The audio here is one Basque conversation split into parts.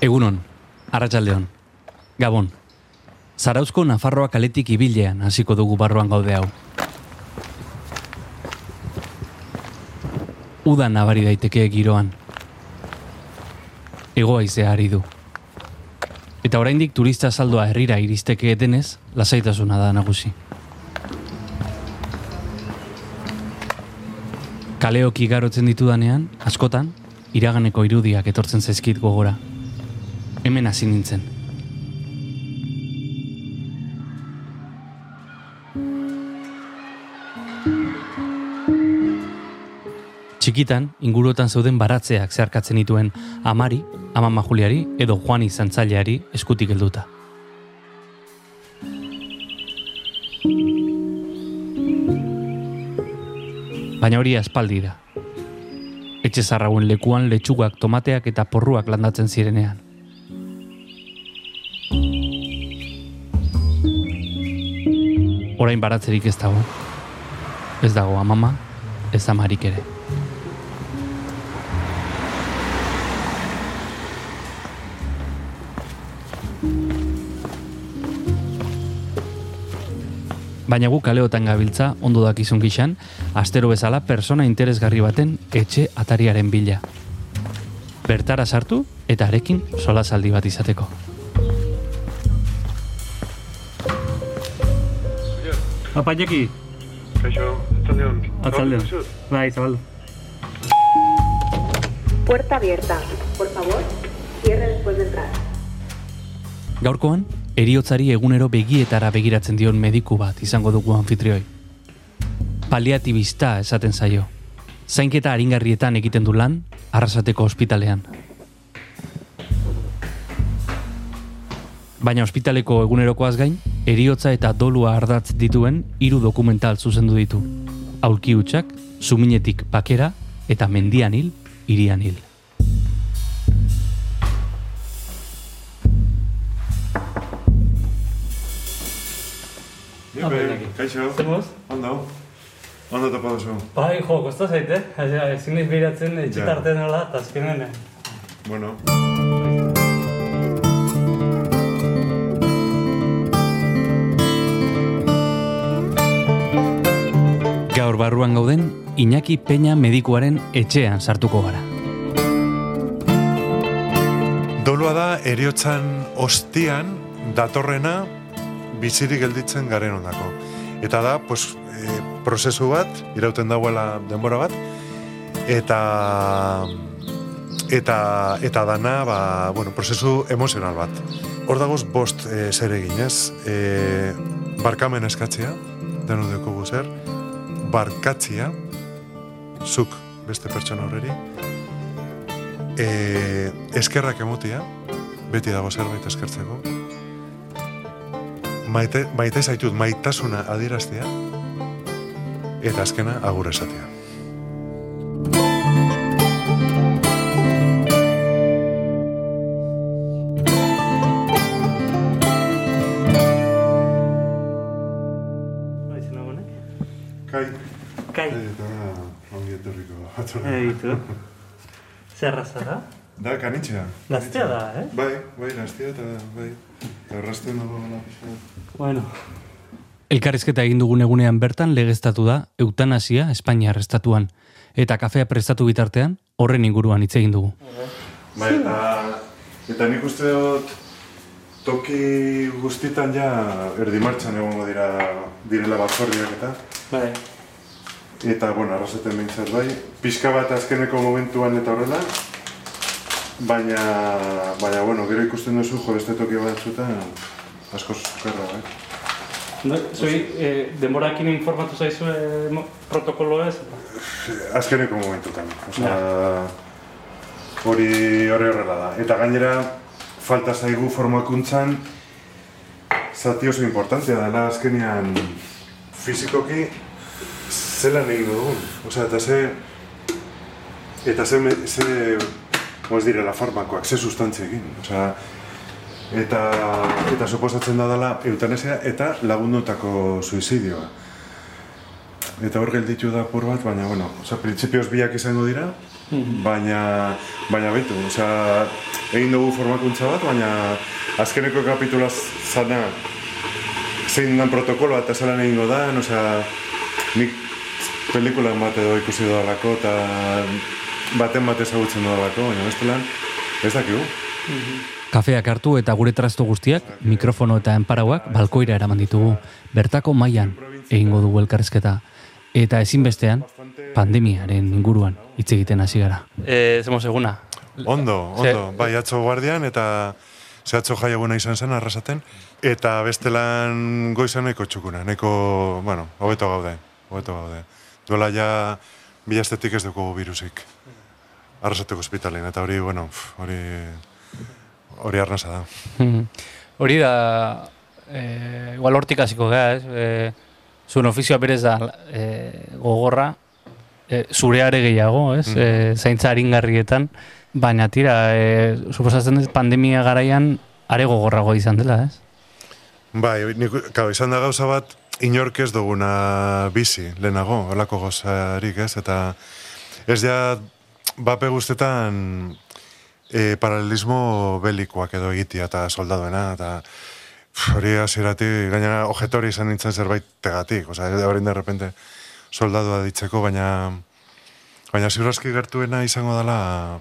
Egunon, arratsaldeon. Gabon. Zarauzko Nafarroa kaletik ibilean hasiko dugu barruan gaude hau. Uda nabari daiteke giroan. Ego aizea ari du. Eta oraindik turista saldoa herrira iristeke denez, lasaitasuna da nagusi. Kaleok igarotzen ditudanean, askotan, iraganeko irudiak etortzen zaizkit gogora. Hemen hasi nintzen. Txikitan, inguruetan zeuden baratzeak zeharkatzen dituen amari, amama Juliari edo Juani zantzaileari eskutik helduta. Baina hori aspaldi da. Etxe zarrauen lekuan letxugak, tomateak eta porruak landatzen zirenean. Orain baratzerik ez dago. Ez dago amama, ez amarik ere. Baina gu kaleotan gabiltza, ondo dakizun gixan, astero bezala persona interesgarri baten etxe atariaren bila. Bertara sartu eta arekin sola saldi bat izateko. Apa, Jeki? Kaixo, atzaldeon. Atzaldeon. Bai, zabaldu. Puerta abierta. Por favor, cierre después de entrar. Gaurkoan, eriotzari egunero begietara begiratzen dion mediku bat izango dugu anfitrioi. Paliatibista esaten zaio. Zainketa aringarrietan egiten du lan, arrasateko ospitalean. Baina ospitaleko egunerokoaz gain, eriotza eta dolua ardatz dituen hiru dokumental zuzendu ditu. Aulki hutsak, suminetik bakera eta mendian hil, irian hil. Kaixo. Ondo. Ondo topa duzu. Bai, jo, kosta zaite. Ezin ez behiratzen Ja. etxetarte nola, eta azkenen. eh. Bueno. Gaur barruan gauden, Iñaki Peña medikuaren etxean sartuko gara. Dolua da eriotzan ostian datorrena bizirik gelditzen garen ondako. Eta da, pues, e, prozesu bat, irauten dagoela denbora bat, eta eta eta dana, ba, bueno, prozesu emozional bat. Hor dagoz bost e, zer egin, ez? E, barkamen eskatzea, denu dekogu zer, barkatzia, zuk beste pertsona horreri, e, eskerrak emotia, beti dago zerbait eskertzeko, maite, maite zaitut maitasuna adieraztea, eta azkena agur esatea. Etorriko Eitu. Zerra zara? Da, kanitxea. Gaztea da, eh? Bai, bai, gaztea eta bai. Eta errasten dago la pixka. Bueno. Elkarrizketa egin dugun egunean bertan legeztatu da eutanasia Espainiar estatuan. Eta kafea prestatu bitartean horren inguruan hitz egin dugu. Bai, eta, eta nik uste dut toki guztitan ja erdi martxan egongo dira direla batzordiak eta Bai. Eta, bueno, arrasaten behintzat bai, pixka bat azkeneko momentuan eta horrela, baina, baina, bueno, gero ikusten duzu jo beste toki batzutan asko zukarra, bai. No, zui, eh, denborakin informatu zaizu mo- protokolo ez? Azkeneko momentutan, osea, hori hori horrela da. Eta gainera, falta zaigu formakuntzan, zati oso importantea dela azkenean fizikoki zelan egin dugun. Osea, eta ze, eta ze, ze, moz direla farmakoak, ze sustantzia egin. Osea, eta, eta suposatzen da dela eutanesia eta lagundutako suizidioa. eta hor gelditu da apur bat, baina, bueno, oza, printzipioz biak izango dira, baina, baina betu, oza, egin dugu formakuntza bat, baina azkeneko kapitula zana, zein dan protokoloa eta zelan egingo da, oza, nik pelikulan bat edo ikusi dudalako, eta baten bat ezagutzen dudalako, baina bestelan, ez dakigu. Kafeak hartu eta gure trastu guztiak, mikrofono eta enparauak balkoira eraman ditugu. Bertako mailan egingo dugu elkarrizketa. Eta ezinbestean, pandemiaren inguruan hitz egiten hasi gara. Eh, zemos eguna. Ondo, Ze- ondo, bai, atzo guardian eta ze atzo jai eguna izan zen arrasaten, eta bestelan goizan nahiko txukuna, nahiko, bueno, hobeto gaude, hobeto gaude. Duela ja, bilastetik ez dugu virusik. Arrasateko ospitalin, eta hori, bueno, hori, hori arnasa da. Mhm. Hori da, eh, igual hortik hasiko gara, ez? Eh, zuen ofizioa berez da eh, gogorra, eh, zure are gehiago, ez? Eh, zaintza aringarrietan, baina tira, eh, suposatzen dut pandemia garaian are gogorrago izan dela, ez? Bai, nik, kau, izan da gauza bat, inork ez duguna bizi, lehenago, holako gauzarik ez, eta ez ja, bape guztetan e, paralelismo belikoak edo egitea eta soldaduena, eta hori hasieratik gainera ojetori izan nintzen zerbait tegatik, osea, horrein de repente soldadua ditzeko, baina baina ziurazki gertuena izango dela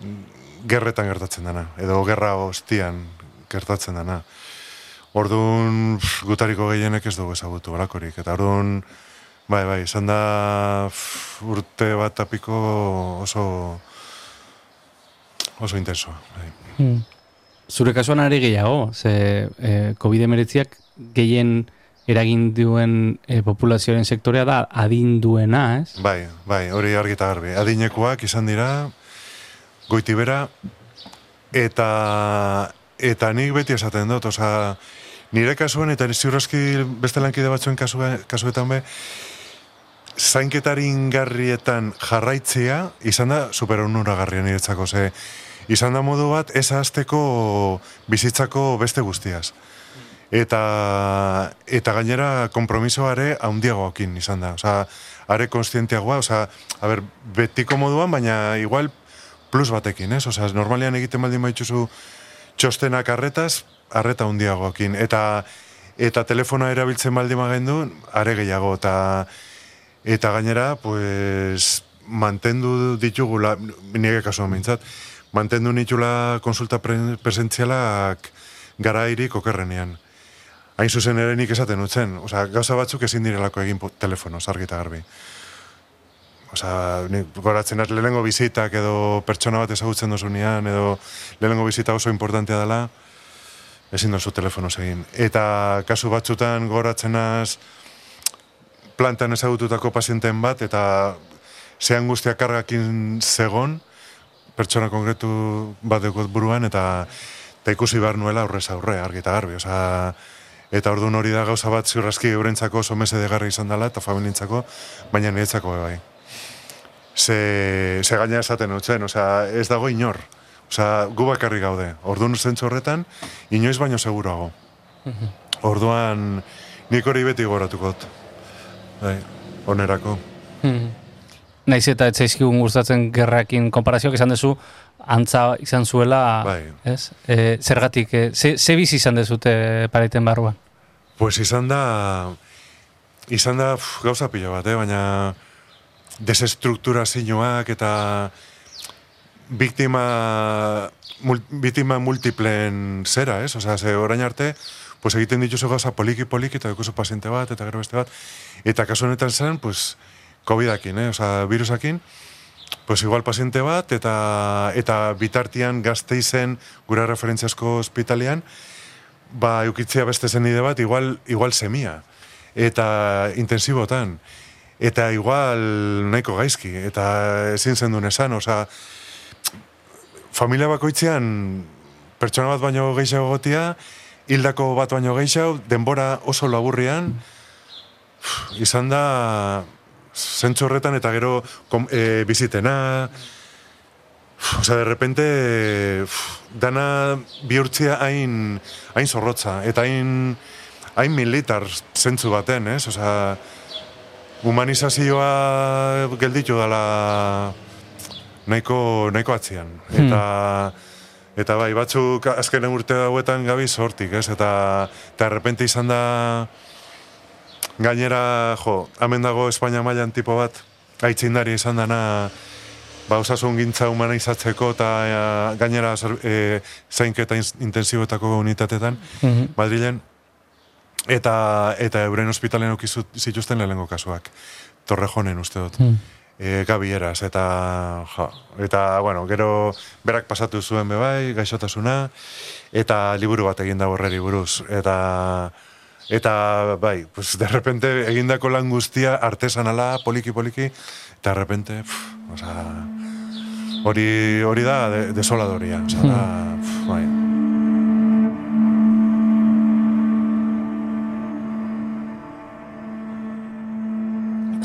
mm, gerretan gertatzen dana, edo gerra ostian gertatzen dana. Orduan, gutariko gehienek ez dugu ezagutu olakorik. Eta orduan, bai, bai, izan da urte bat tapiko oso oso intensoa. Bai. Zure kasuan are gehiago, ze eh, COVID-19ak gehien eragin duen eh, populazioaren sektorea da adinduena, ez? bai, bai, hori argi eta garbi. Adinekoak izan dira, goitibera, eta eta nik beti esaten dut, osea, nire kasuan eta ziurraski beste lankide batzuen kasue, kasuetan be, zainketari ingarrietan jarraitzea, izan da super onuragarria niretzako, ze, izan da modu bat, ez azteko bizitzako beste guztiaz. Eta, eta gainera kompromisoare haundiagoakin izan da. Osa, are konstientiagoa, osa, a ber, betiko moduan, baina igual plus batekin, ez? Osa, normalean egiten baldin baituzu txostenak arretaz, arreta handiagoekin. Eta, eta telefona erabiltzen baldin magendu, are gehiago. Eta, eta gainera, pues, mantendu ditugula, nire kasuan mintzat, mantendu nitula konsulta pre- presentzialak garairik okerrenean. Hain zuzen ere nik esaten utzen, osea, gauza batzuk ezin direlako egin telefonoz, argi garbi. Osea, nik goratzen lehenengo bizitak edo pertsona bat ezagutzen dozunean, edo lehenengo bizita oso importantea dela, ezin dozu telefonoz egin. Eta kasu batzutan goratzen az plantan ezagututako pazienteen bat, eta ze angustia kargakin zegon, pertsona konkretu bat dekot buruan, eta, eta ikusi behar nuela aurrez aurre, argi eta garbi. Osea, eta orduan hori da gauza bat ziurraski eurentzako oso mese degarri izan dela, eta familientzako, baina niretzako bai. Ze, ze gaina esaten utzen, osea, ez dago inor. Osea, gu bakarrik gaude. Orduan zentzu horretan, inoiz baino seguruago. Orduan, nik hori beti goratuko dut. Bai, onerako. Naiz eta etzaizkigun gustatzen gerrakin konparazioak izan duzu, antza izan zuela, Bai. ez? E, zergatik, e, ze, ze bizi izan dezute pareiten barruan? Pues izan da, izan da pf, gauza pila bat, eh? baina desestrukturazioak eta biktima, mul, biktima multiplen zera, ez? Osea, ze orain arte, pues egiten dituzu gauza poliki-poliki eta dukuzu paziente bat eta gero beste bat. Eta kasu honetan zen, pues, COVID-akin, eh? Osea, virusakin, pues igual paziente bat eta eta bitartian gazteizen gure referentziasko ospitalian, ba, eukitzea beste zenide bat, igual, igual semia. Eta intensibotan. Eta igual nahiko gaizki. Eta ezin zen duen esan, osea, familia bakoitzean pertsona bat baino gehiago gotia, hildako bat baino gehiago, denbora oso laburrian, izan da zentzu horretan eta gero kom, e, bizitena, uf, osea, de repente dana bihurtzia hain, hain zorrotza, eta hain, hain militar zentzu baten, ez? Osea, humanizazioa gelditu dela nahiko, nahiko atzian. Eta, eta bai, batzuk azkenen urte hauetan gabi sortik, ez? Eta, eta errepente izan da gainera, jo, hemen dago Espainia mailan tipo bat, aitzindari izan dana, ba, osasun gintza humanizatzeko eta e, gainera e, zainketa in- intensiboetako unitatetan, Mhm. Madrilen, eta eta euren ospitalen ukizu zituzten lehenengo kasuak. Torrejonen uste dut. Hmm. E, Gabi eraz, eta, ja, eta, bueno, gero berak pasatu zuen bebai, gaixotasuna, eta liburu bat egin da horreri buruz. Eta, eta bai, pues de repente egindako lan guztia artesanala, poliki-poliki, eta de repente, pff, osea, hori, hori da de, desoladoria, osea, da, pff, bai.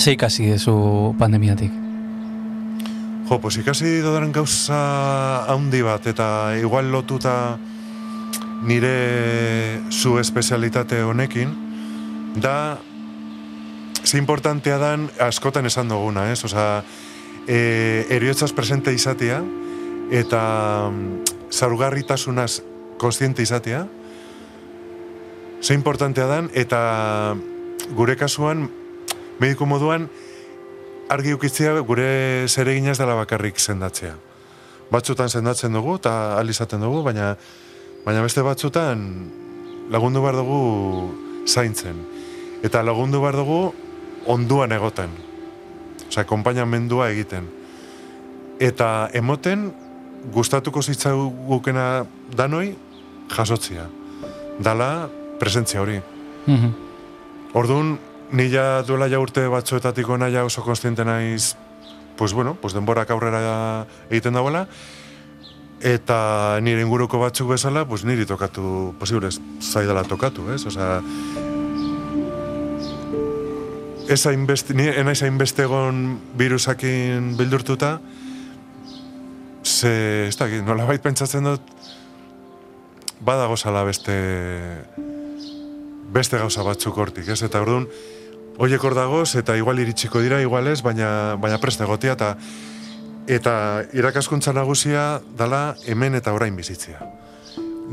Ze ikasi dezu pandemiatik. Jo, pues ikasi dodaren gauza handi bat, eta igual lotuta nire zu espezialitate honekin, da ze importantea dan askotan esan duguna, ez? Osa, e, eriotzaz presente izatea, eta mm, zarugarritasunaz konstiente izatea, ze importantea dan, eta gure kasuan, mediku moduan, argi ukitzea gure zereginaz dela bakarrik sendatzea. Batzutan sendatzen dugu eta ahal izaten dugu, baina baina beste batzutan lagundu behar dugu zaintzen. Eta lagundu behar dugu onduan egoten. Osea, konpainamendua egiten. Eta emoten gustatuko zitzagukena danoi jasotzia. Dala presentzia hori. Mhm. Orduan, nila duela ja urte batzuetatik ona ja oso konstiente naiz, pues bueno, pues denborak aurrera egiten dagoela, eta nire inguruko batzuk bezala, pues niri tokatu, posibles, zaidala tokatu, ez? Osea, ez hainbeste, ni enaiz hainbeste egon virusakin bildurtuta, ze, ez dakit, nolabait pentsatzen dut, badago zala beste beste gauza batzuk hortik, ez? Eta orduan, hoiek hor dagoz, eta igual iritsiko dira, igual ez, baina, baina preste egotea, eta eta irakaskuntza nagusia dala hemen eta orain bizitzea.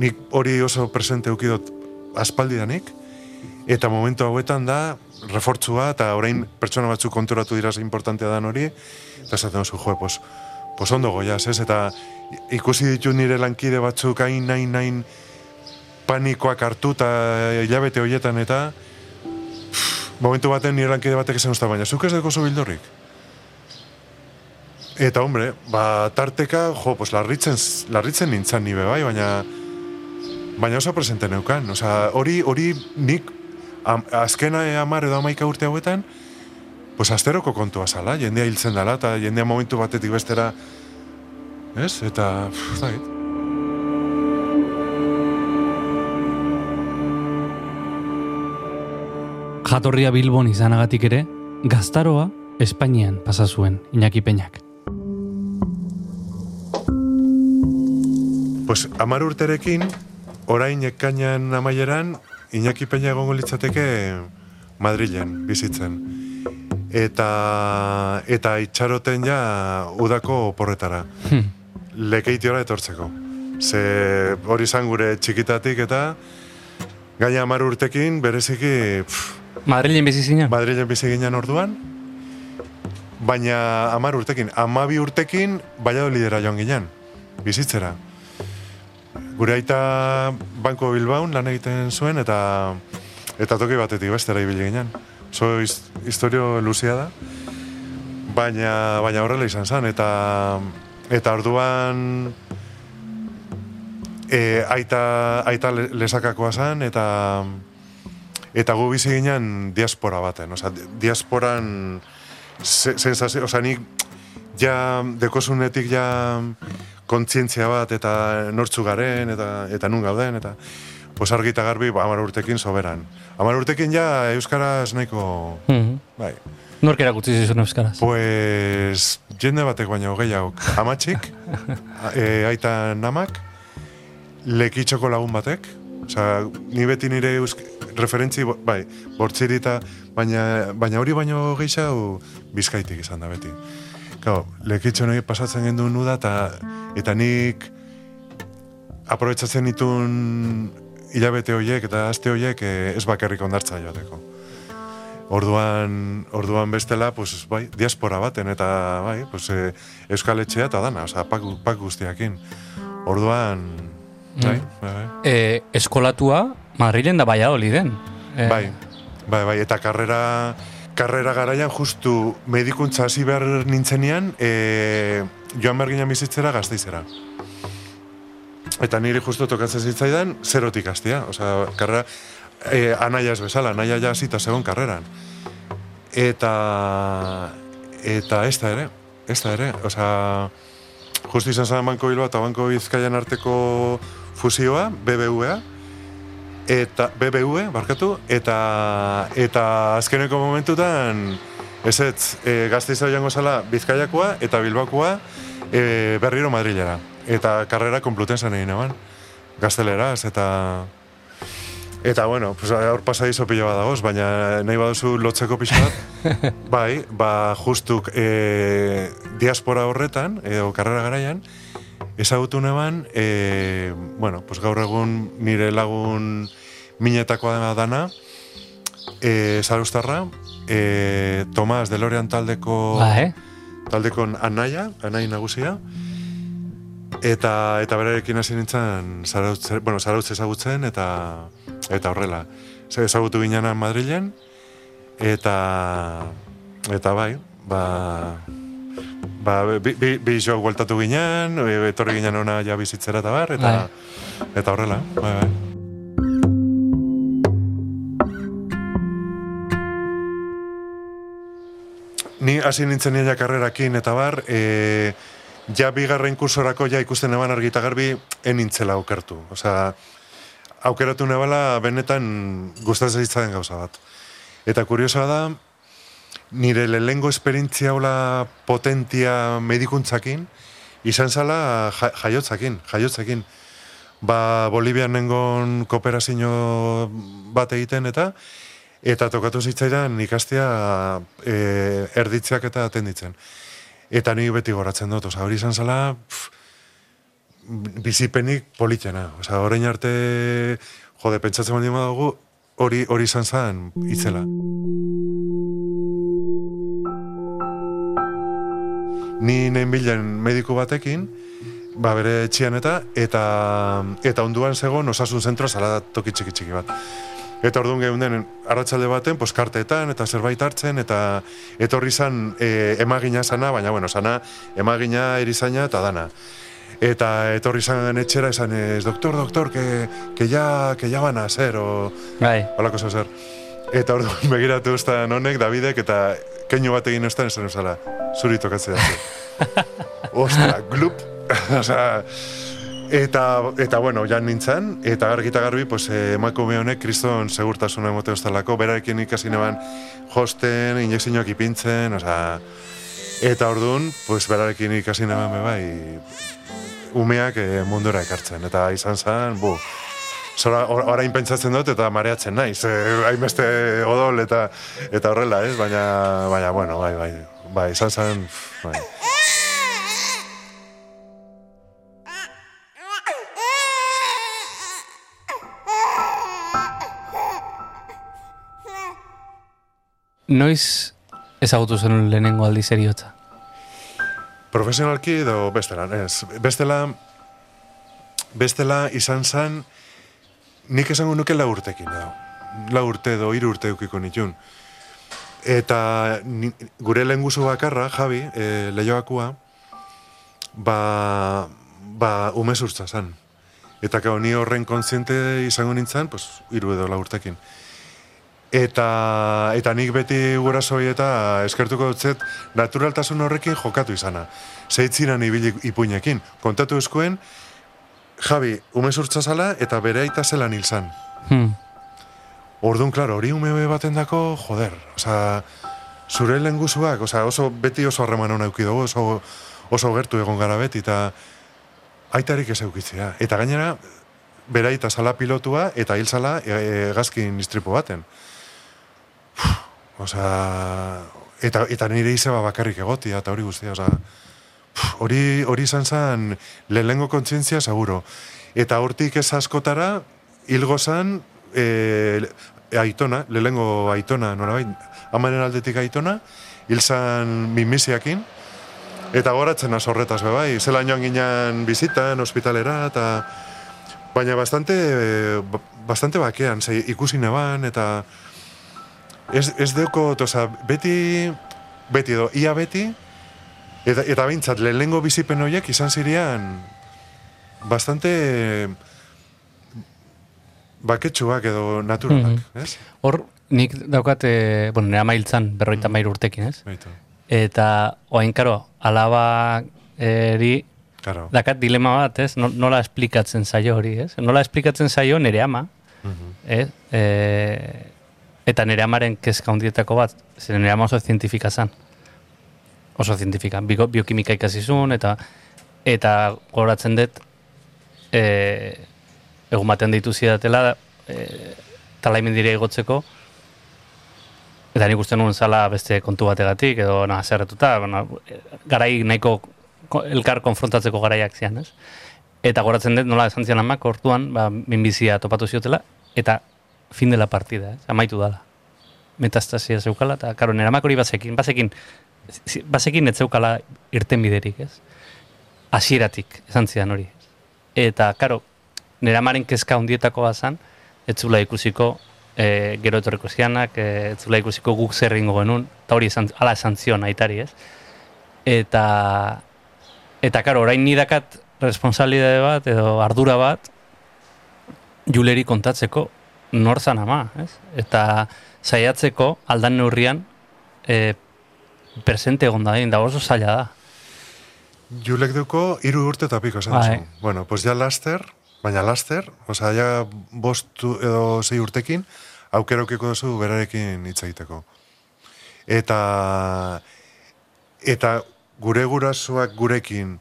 Nik hori oso presente ukidot aspaldidanik, eta momentu hauetan da refortzua, eta orain pertsona batzuk konturatu dira ze importantea dan hori, eta esaten oso, jo, pues, pues ondo goiaz, ez? Eta ikusi ditu nire lankide batzuk hain, hain, hain, panikoak hartu eta hilabete horietan eta momentu baten nire lankide batek esan usta baina, zuk ez oso bildorrik? Eta hombre, ba, tarteka, jo, pues larritzen, larritzen nintzen nibe bai, baina baina oso presente neukan. Osea, hori, hori nik am, azkena amar edo amaika urte hauetan, pues asteroko kontua zala, jendea hiltzen dela, eta jendea momentu batetik bestera, ez? Eta, pff, Jatorria Bilbon izanagatik ere, gaztaroa Espainian pasa zuen Iñaki Peñak. Pues amar urterekin, orain ekainan amaieran, Iñaki Peña egongo litzateke Madrilen bizitzen. Eta, eta itxaroten ja udako porretara. Hm. Lekeitiora etortzeko. Ze hori izan gure txikitatik eta gaina amar urtekin bereziki pff, Madrilen bizi zinen? Madrilen bizi ginen orduan, baina amar urtekin, amabi urtekin Valladolidera joan ginen, bizitzera. Gure aita Banko Bilbaun lan egiten zuen eta eta toki batetik bestera ibili ginen. His, historio luzea da, baina, baina horrela izan zen, eta eta orduan e, aita, aita le- lesakakoa zen, eta eta gu bizi ginen diaspora baten, osea, di- diasporan se- sensazio, osea, nik ja dekosunetik ja kontzientzia bat eta nortzu garen eta eta nun gauden eta pues argi eta garbi ba, hamar urtekin soberan. Hamar urtekin ja euskaraz nahiko Mhm. bai. Nork erakutsi zizun euskaraz? Pues jende batek baino gehiago. Amatxik, e, aita namak, lekitxoko lagun batek. Osa, ni beti nire eusk referentzi, bai, bortziri eta, baina, baina hori baino gehiago bizkaitik izan da beti. Gau, lekitxo nahi pasatzen gendu nuda, eta, eta nik aprobetsatzen ditun hilabete horiek eta aste horiek eh, ez bakarrik ondartza joateko. Orduan, orduan bestela, pues, bai, diaspora baten eta bai, pues, eh, euskal etxea eta dana, osea, pak, pak guztiakin. Orduan, bai, bai, bai. E, eskolatua Madrilen da Valladoliden. E, Bai, bai, bai, eta karrera, karrera garaian justu medikuntza hasi behar nintzenean, e, joan behar bizitzera gazteizera. Eta niri justu tokatzen zitzaidan, zerotik hastia. Osea, karrera, e, anaia ez bezala, anaia ja hasita zegoen karreran. Eta, eta ez da ere, ez da ere. Osea, justu izan zen Banko Bilbao eta Banko Bizkaian arteko fusioa, BBVA, eta BBV, barkatu, eta eta azkeneko momentutan ez ez, e, gazteiza joango zala Bizkaiakoa eta Bilbakoa e, berriro Madrilera. Eta karrera Complutensen egin eban, gazteleraz, eta Eta, bueno, pues, hor pasadizo pilo bat dagoz, baina nahi baduzu lotzeko pixo bat, bai, ba, justuk e, diaspora horretan, edo karrera garaian, ezagutu neban, e, bueno, pues gaur egun nire lagun minetakoa dana, e, Zarustarra, e, Tomas Delorean taldeko Ba, eh? taldeko anaia, anai nagusia, eta eta berarekin hasi nintzen zarautz, bueno, zarautz ezagutzen eta eta horrela. Ze ezagutu ginen Madrilen eta eta bai, ba ba bi, bi, bi jo bueltatu ginen, e, etorri ginen ona ja bizitzera eta bar eta eta horrela, bai bai. Ni hasi nintzen nire karrerakin eta bar, e, ja bigarren kursorako ja ikusten eban argita garbi enintzela aukertu. Osea, aukeratu nebala benetan gustatzen zitzaren gauza bat. Eta kuriosoa da, nire lehengo esperientzia hola potentia medikuntzakin, izan zala ja, jaiotzakin, jaiotzakin. Ba, Bolivian nengon kooperazio bat egiten eta eta tokatu zitzaidan ikastea e, erditzeak eta atenditzen. Eta ni beti goratzen dut, oza, hori izan zala, pff, bizipenik politena. Osa, orain arte, jode, pentsatzen baldin badago, hori hori izan zen itzela. Ni nein bilen mediku batekin, ba bere etxian eta, eta, eta onduan zegoen osasun zentro zala toki txiki txiki bat. Eta orduan geunden arratsalde baten, pues, kartetan eta zerbait hartzen, eta etorri zan e, emagina sana, baina bueno, sana emagina erizaina eta dana. Eta etorri zan etxera esan ez, doktor, doktor, que, que, ya, que ya van a ser, o Bai. holako zer. Eta orduan begiratu ustan honek, Davidek, eta keinu bat egin ustan esan usala, zuri tokatzea. Ostra, glup. Osea, eta, eta bueno, jan nintzen, eta argita garbi, pues, eh, emakume honek kriston segurtasuna emote ostalako, berarekin ikasi neban josten, injekzioak ipintzen, osea, eta orduan, pues, berarekin ikasi neban be bai, umeak eh, mundura ekartzen, eta izan zen, bu, Zora, or- orain pentsatzen dut eta mareatzen naiz, eh, hainbeste odol eta eta horrela, ez? Baina, baina, bueno, bai, bai, bai, izan zen, bai. Noiz ezagutu zen lehenengo aldi seriotza? Profesionalki edo bestela, ez. Bestela, bestela izan zen, nik esango nuke lau urtekin edo. Lau urte edo hiru urte eukiko nitun. Eta ni, gure lehenguzu bakarra, Javi, e, lehioakua, ba, ba umezurtza zen. Eta kao, ni horren kontziente izango nintzen, pues, hiru edo lau urtekin. Eta, eta nik beti gurasoi eta eskertuko dutzet naturaltasun horrekin jokatu izana. Zeitzinan ibili ipuinekin. Kontatu eskuen, Javi, umezurtza zala eta bere aita zelan hil zan. Hmm. Orduan, klaro, hori ume baten dako, joder, osea, zure lenguzuak, osea, oso beti oso harreman hona euki dugu, oso, oso gertu egon gara beti, eta aitarik ez eukitzea. Eta gainera, beraita zala pilotua eta hil zala e, gazkin istripu baten. Uf, Osea, eta, eta nire izeba bakarrik egotia, eta hori guztia, pf, hori, hori izan zen lehenengo kontzientzia seguro. Eta hortik ez askotara, hilgo zen, e, aitona, lehenengo aitona, norabait, amaren aldetik aitona, hil zen minmisiakin, eta goratzen az horretaz, be bai, zela joan ginen bizitan, hospitalera, eta baina bastante, eh, ba- bastante bakean, ze ikusi neban, eta ez, ez deuko, beti, beti edo, ia beti, eta, eta bintzat, lehenengo bizipen horiek izan zirean bastante baketsuak edo naturalak, ez? Hor, nik daukate, bueno, nire mailtzan berroita mairu urtekin, ez? Baitu, Eta, oain, karo, alaba eri, karo. dakat dilema bat, ez? No- Nola esplikatzen zaio hori, ez? Nola esplikatzen zaio nire ama, Mhm. ez? E, eta nire amaren kezka hundietako bat, zer nire ama oso zientifika zan. Oso zientifika, bio, biokimika ikasi zuen, eta eta goratzen dut, e, egun batean deitu zidatela, e, talaimen dire igotzeko, eta nik uste nuen zala beste kontu bategatik, edo na, zerretuta, bueno, garai nahiko ko- elkar konfrontatzeko garaiak zian, ez? Eta goratzen dut nola esan zian amak, orduan, ba, minbizia topatu ziotela, eta fin dela partida, ez? Amaitu dala. Metastasia zeukala, eta karo, amak hori bazekin, bazekin, bazekin ez zeukala irten biderik, ez? Hasieratik, esan zian hori. Eta, karo, nire amaren kezka hundietako bazan, ez zula ikusiko e, gero etorriko zianak, e, ez zula ikusiko guk zer egingo genuen, eta hori esan, ala esan zion aitari, ez? Eta, eta karo, orain nidakat responsabilidade bat, edo ardura bat, juleri kontatzeko nor zan ama, ez? Eta saiatzeko aldan neurrian e, presente egon da, da oso zaila da. Julek duko hiru urte eta piko esan zu. Bueno, pues ja laster, baina laster, osea, ja bostu edo sei urtekin, aukera aukiko duzu berarekin hitz egiteko. Eta, eta gure gurasoak gurekin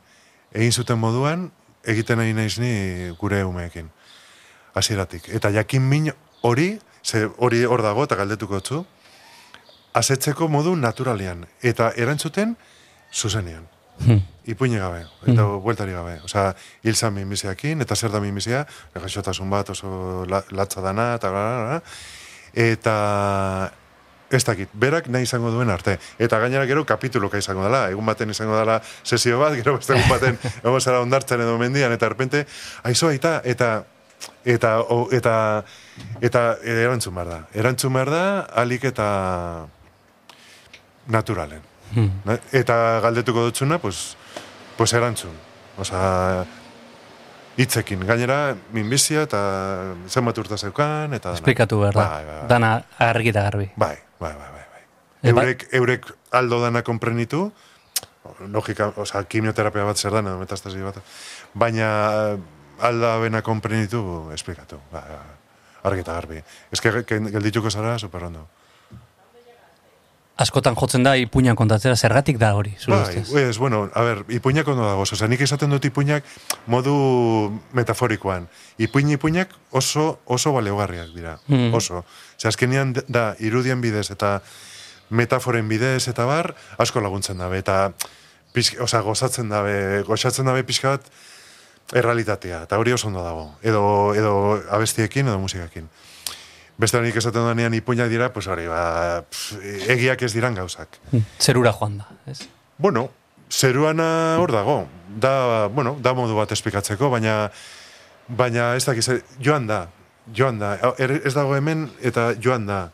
egin zuten moduan, egiten nahi naiz ni gure umeekin. Hasieratik. Eta jakin min hori, ze hori hor dago eta galdetuko dutzu, asetzeko modu naturalean. Eta erantzuten zuzenean. Hmm. Ipuine gabe, eta bueltari gabe. Osea, hil zan minbiziakin, eta zer da minbizia, gaixotasun bat oso la, latza dana, eta bla. Eta ez dakit, berak nahi izango duen arte. Eta gainera gero kapituluka izango dela, egun baten izango dela sesio bat, gero beste egun baten egon zara ondartzen edo mendian, eta erpente, aizo aita, eta eta o, eta eta erantzun behar da. Erantzun behar da, alik eta naturalen. Hmm. Eta galdetuko dutzuna, pues, pues erantzun. Osa, hitzekin. Gainera, minbizia eta zenbat urta zeukan, eta... dana. Esplikatu behar da. Bai, bai, bai. Dana argi eta garbi. Bai, bai, bai, bai. bai. E, Eurek, eurek aldo dana konprenitu, logika, oza, kimioterapia bat zer dana, metastasi bat, baina alda bena konprenitu, esplikatu. Bai, bai, bai. Argi eta garbi. Ez que que- geldituko zara, super ondo. Askotan jotzen da ipuinan kontatzera, zergatik da hori, zure Bai, ez, bueno, a ber, ipuinak ondo dago, osea, nik esaten dut ipuinak modu metaforikoan. Ipuin ipuinak oso, oso baleogarriak dira, Mm. oso. Ze azkenean da, irudien bidez eta metaforen bidez eta bar, asko laguntzen dabe, eta pixka, osea, gozatzen dabe, gozatzen dabe pixka bat errealitatea, eta hori oso ondo dago, edo, edo abestiekin edo musikakin. Beste nik esaten danean ipuinak dira, pues hori, ba, pff, egiak ez diran gauzak. Hmm. Zerura joan da, ez? Bueno, zeruana hor dago. Da, bueno, da modu bat esplikatzeko, baina baina ez dakiz, joan da. Joan da. Er, ez dago hemen eta joan da.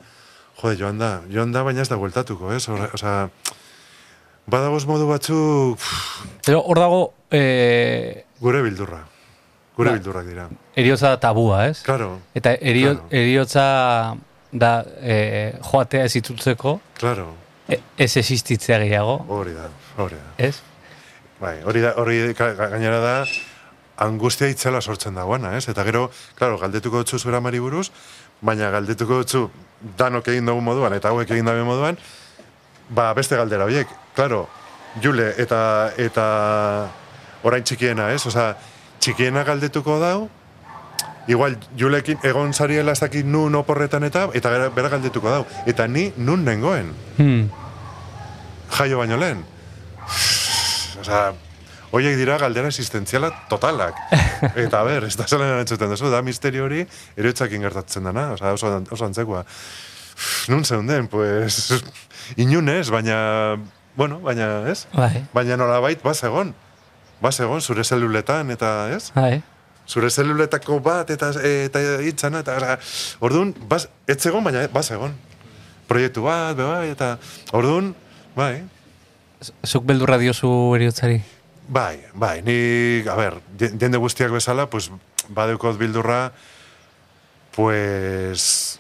Jode, joan da. Joan da, baina ez da bueltatuko, ez? Horre- Osea, badagoz modu batzuk Pero hor dago e, gure bildurra. Gure Ba. bildurrak dira. eriotza da tabua, ez? Claro, Eta erio, Claro. eriotza da e, joatea ez itzultzeko, claro. e, ez existitzea gehiago, Hori da, hori da. ez? Bai, hori da, hori ga- ga- gainera da angustia itzela sortzen dagoena, ez? Eta gero, claro, galdetuko dutzu zura mari buruz, baina galdetuko dutzu danok egin dugu moduan eta hauek egin dabe moduan, ba, beste galdera horiek. Claro, Jule eta eta orain txikiena, ez? Osea, txikiena galdetuko dau igual, julekin egon zariela ez dakit nun oporretan eta, eta bera, bera galdetuko dau. Eta ni nun nengoen, Hmm. jaio baino lehen. Osa, Oiek dira galdera existentziala totalak. Eta ber, ez da zelan erantzuten duzu, da misterio hori eroitzakin gertatzen dana, oza, oso, oso antzekoa. Nun zeunden, pues, inunez, baina, bueno, baina, ez? Bai, Baina nolabait, bazegon. Bazegon, zure zeluletan, eta, ez? bai. Zure zeluletako bat, eta, eta hitzana, eta, oza, orduan, baz, ez zegon, baina bazegon. Proiektu bat, bai, eta, orduan, bai, Zuk beldurra diozu eriotzari. Bai, bai, ni, a ber, je- jende guztiak bezala, pues, badeukot bildurra, pues,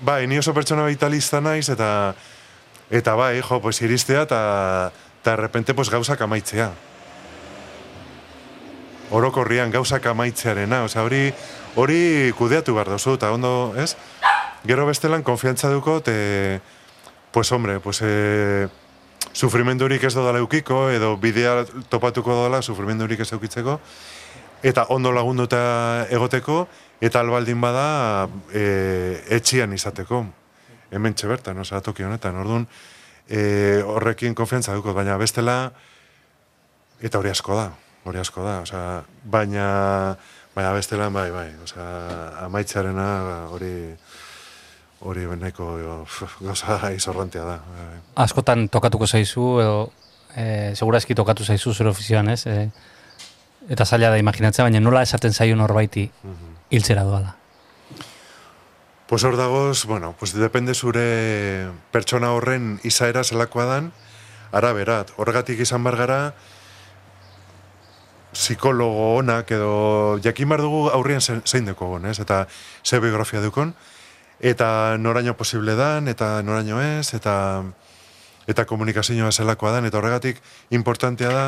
bai, ni oso pertsona vitalista naiz, eta, eta bai, jo, pues, iristea, eta, eta de repente, pues, gauzak amaitzea. Orokorrian gauzak amaitzearena, osea, hori, hori kudeatu behar dozu, eta ondo, ez? Gero bestelan, konfiantza duko, te, pues, hombre, pues, eh, sufrimendurik ez dodala eukiko, edo bidea topatuko dodala sufrimendurik ez eukitzeko, eta ondo lagunduta egoteko, eta albaldin bada e, etxian izateko. Hemen bertan, osea, toki honetan. Orduan, e, horrekin konfiantza dukot, baina bestela, eta hori asko da, hori asko da, osea, baina, baina bestela, bai, bai, osea, amaitzearena hori, hori nahiko gauza izorrantea da. Bai. Askotan tokatuko zaizu, edo e, segurazki tokatu zaizu zure ofizioan, ez? E, eta zaila da imaginatzea, baina nola esaten zaio norbaiti hiltzera doala. Pues hor dagoz, bueno, pues depende zure pertsona horren izaera zelakoa dan, araberat. Horregatik izan bar gara, psikologo onak edo jakin bar dugu aurrian ze- zein dekogon, ez? Eta ze biografia dukon, eta noraino posible dan, eta noraino ez, eta eta komunikazioa zelakoa dan, eta horregatik importantea da,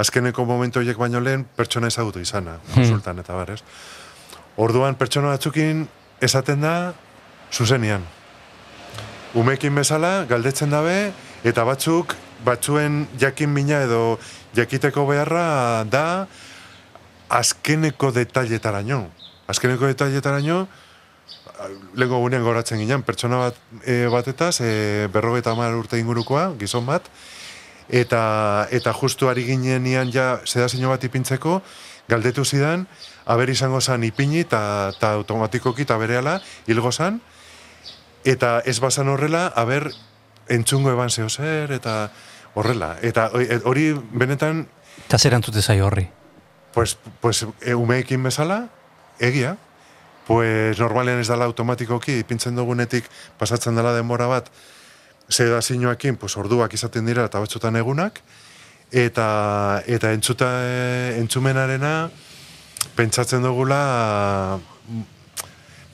azkeneko momentu horiek baino lehen pertsona ezagutu izana, konsultan eta bar, ez? Orduan pertsona batzukin esaten da zuzenian. Umekin bezala galdetzen dabe eta batzuk batzuen jakin mina edo jakiteko beharra da azkeneko detailetaraino. Azkeneko detailetaraino lengo gunean goratzen ginen, pertsona bat e, batetaz, e, berrogeita hamar urte ingurukoa, gizon bat, eta, eta justu ari ginenean ja sedazio bat ipintzeko, galdetu zidan, haber izango zan ipini eta ta automatikoki eta berehala hilgo zan, eta ez bazan horrela, haber entzungo eban zeo zer, eta horrela. Eta hori- hori benetan, Eta zer antzute zaio horri. pues, pues e, umeekin bezala, egia, pues normalean ez dala automatikoki, ipintzen dugunetik pasatzen dela denbora bat, sedazioakin, pues orduak izaten dira eta batzutan egunak, eta, eta entzuta, entzumenarena pentsatzen dugula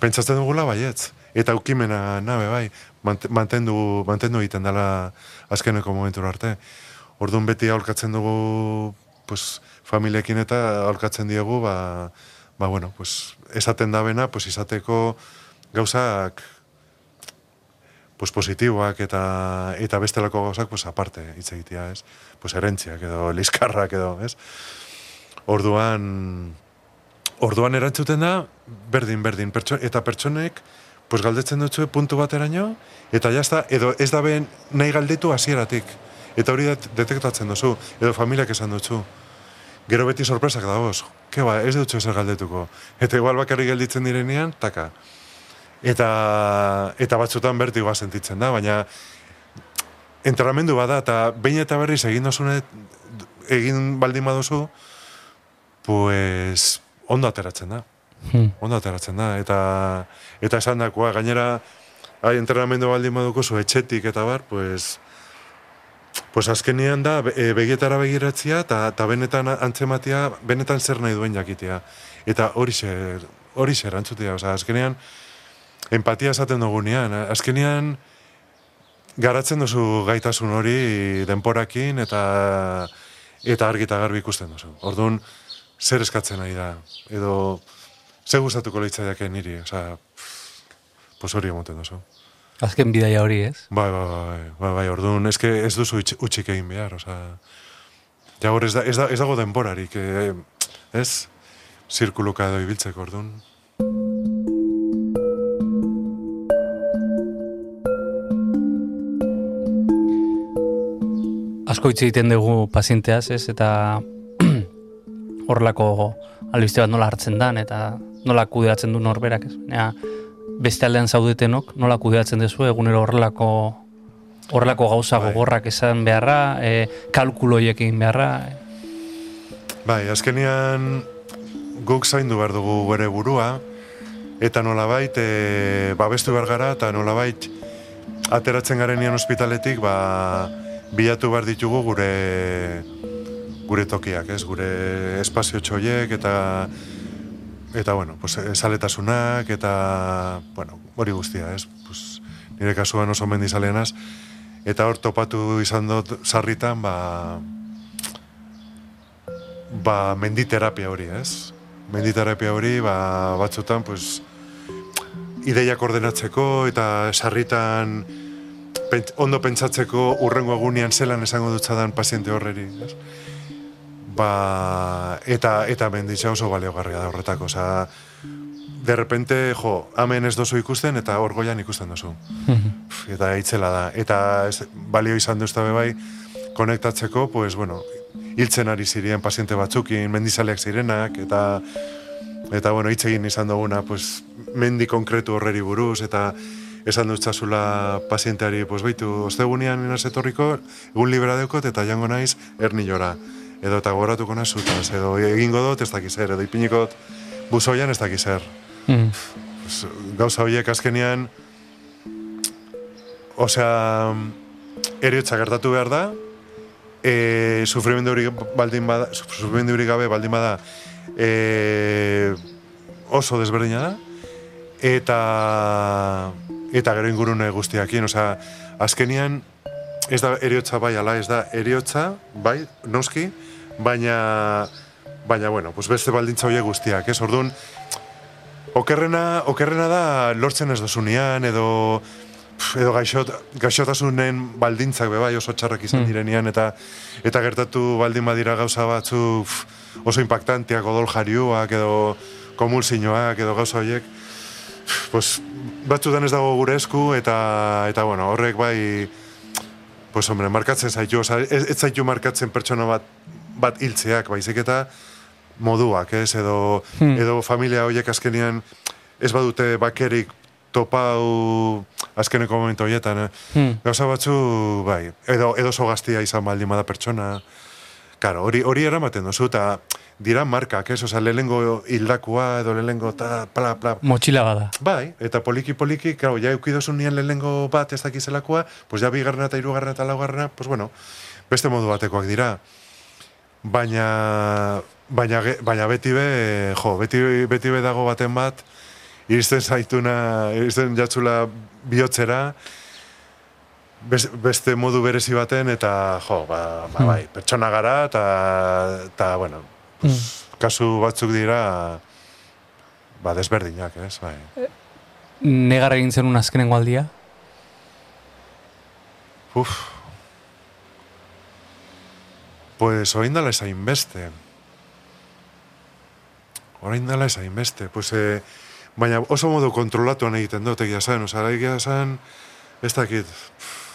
pentsatzen dugula baietz. Eta ukimena nabe bai, mantendu, mantendu egiten dela azkeneko momentura arte. Orduan beti aholkatzen dugu pues, familiekin eta aholkatzen diegu, ba, ba bueno, pues, esaten dabena, pues, izateko gauzak pues, positiboak eta, eta bestelako gauzak pues, aparte hitz egitea, ez? Pues, erentziak edo liskarrak edo, ez? Orduan, orduan erantzuten da, berdin, berdin, pertso, eta pertsonek, pues galdetzen dutzu puntu bateraino, eta jazta, edo ez da ben nahi galdetu hasieratik. Eta hori det- detektatzen duzu, edo familiak esan dutzu. Gero beti sorpresak dagoz, ke ba, ez dutzu ezer galdetuko. Eta igual bakarrik gelditzen direnean, taka. Eta, eta batzutan bertigoa sentitzen da, baina entrenamendu bada, eta behin eta berriz egin dozune, egin baldin baduzu, pues, ondo ateratzen da Hmm. ondo ateratzen da, eta eta esan dakoa, gainera, hai, entrenamendu baldin baduko zu etxetik eta bar, pues, pues azkenean da, e, begietara begiratzia, eta, eta benetan antzematia, benetan zer nahi duen jakitea. Eta hori zer, hori zer antzutea, oza, azkenean, empatia esaten dugunean, azkenean, garatzen duzu gaitasun hori denporakin, eta eta argi eta garbi ikusten duzu. Orduan, zer eskatzen nahi da, edo, ze gustatuko leitzaiake niri, osea, pues hori emoten duzu. Azken bidaia hori, ez? Bai, bai, bai, bai, bai, orduan, eske ez duzu itx- utxik egin behar, osea, ja hor ez, da, ez, da, ez dago denborarik, eh, ez? zirkuluka edo ibiltzeko orduan. asko hitz egiten dugu pazienteaz, ez, eta horrelako albiste bat nola hartzen dan, eta nola kudeatzen du norberak, ez. Baina, beste aldean zaudetenok, nola kudeatzen duzu egunero horrelako horrelako gauza Bai. gogorrak esan beharra, e, kalkuloiek egin beharra. e. Bai, azkenian guk zaindu behar dugu bere burua, eta nolabait e, babestu behar gara, eta nolabait ateratzen garenean ospitaletik, ba, bilatu behar ditugu gure gure tokiak, ez? Gure espazio txoiek, eta eta bueno, pues, esaletasunak, eta, bueno, hori guztia, ez? Pues, nire kasuan oso mendizaleanaz, eta hor topatu izan dut sarritan, ba, ba, menditerapia hori, ez? Menditerapia hori, ba, batzutan, pues, ideiak ordenatzeko eta sarritan ondo pentsatzeko urrengo egunean zelan esango dutzadan paziente horreri, ez? Ba, eta, eta menditza oso baliogarria da horretako, osea, de repente, jo, hemen ez dozu ikusten eta hor goian ikusten. Pff, eta itzela da. Eta ez, balio izan duzta bai, konektatzeko, pues, bueno, hiltzen ari ziren paziente batzukin, mendizaleak zirenak, eta eta bueno, hitz egin izan duguna, pues, mendi konkretu horreri buruz, eta esan dutzazula pazienteari, pues, baitu, ostegunean inaz etorriko, egun libera deukot, eta jango naiz, ernilora. Edo eta goratuko nazutaz, edo egingo dut, ez dakiz edo ipiniko dut buzoian, ez dakiz zer Mm. gauza horiek azkenean osea eriotza gertatu behar da e, sufrimendu hori baldin bada sufrimendu hori gabe baldin bada e, oso desberdina da eta eta gero ingurune guztiakin osea azkenean ez da eriotza bai ala ez da eriotza bai noski baina baina bueno pues beste baldintza horiek guztiak ez ordun Okerrena, okerrena da lortzen ez dozunean, edo pf, edo gaixot, gaixotasunen baldintzak be bai oso txarrak izan Hmm. direnean, eta eta gertatu baldin badira gauza batzu pf, oso impactanteak, odol jariuak, edo komulsinoak, edo gauza horiek, pues, batzutan ez dago gure esku, eta, eta bueno, horrek bai, pues hombre, markatzen zaitu, oza, ez, ez zaitu markatzen pertsona bat, bat hiltzeak, baizik eta moduak, ez, edo, Hmm. edo familia horiek azkenean ez badute bakerik topau azkeneko momentu horietan, eh? Hmm. Gauza batzu, bai, edo, edo oso gaztia izan baldin bada pertsona, Karo, hori, hori eramaten dozu, eta dira markak, ez? Osa, lehengo hildakua, edo lehengo ta, pla, pla, Motxila bada. Bai, eta poliki-poliki, claro, ja eukidozun nien lehenengo bat ez dakizelakoa, pues ja bigarrena eta hirugarrena eta laugarrena, pues bueno, beste modu batekoak dira. Baina, baina, baina beti be, jo, beti, beti be dago baten bat, iristen zaituna, iristen jatzula bihotzera, bes- beste modu berezi baten, eta, jo, ba, ba Hmm. bai, pertsona gara, eta, eta bueno, pues, kasu batzuk dira, ba, desberdinak, ez, bai. Negar egin zenun azkenengo aldia? Uf. Pues orain dala ez hainbeste. Orain dala ez hainbeste. Pues, eh, baina oso modu kontrolatuan egiten dut egia zen. Osa, egia zen, ez dakit. pff,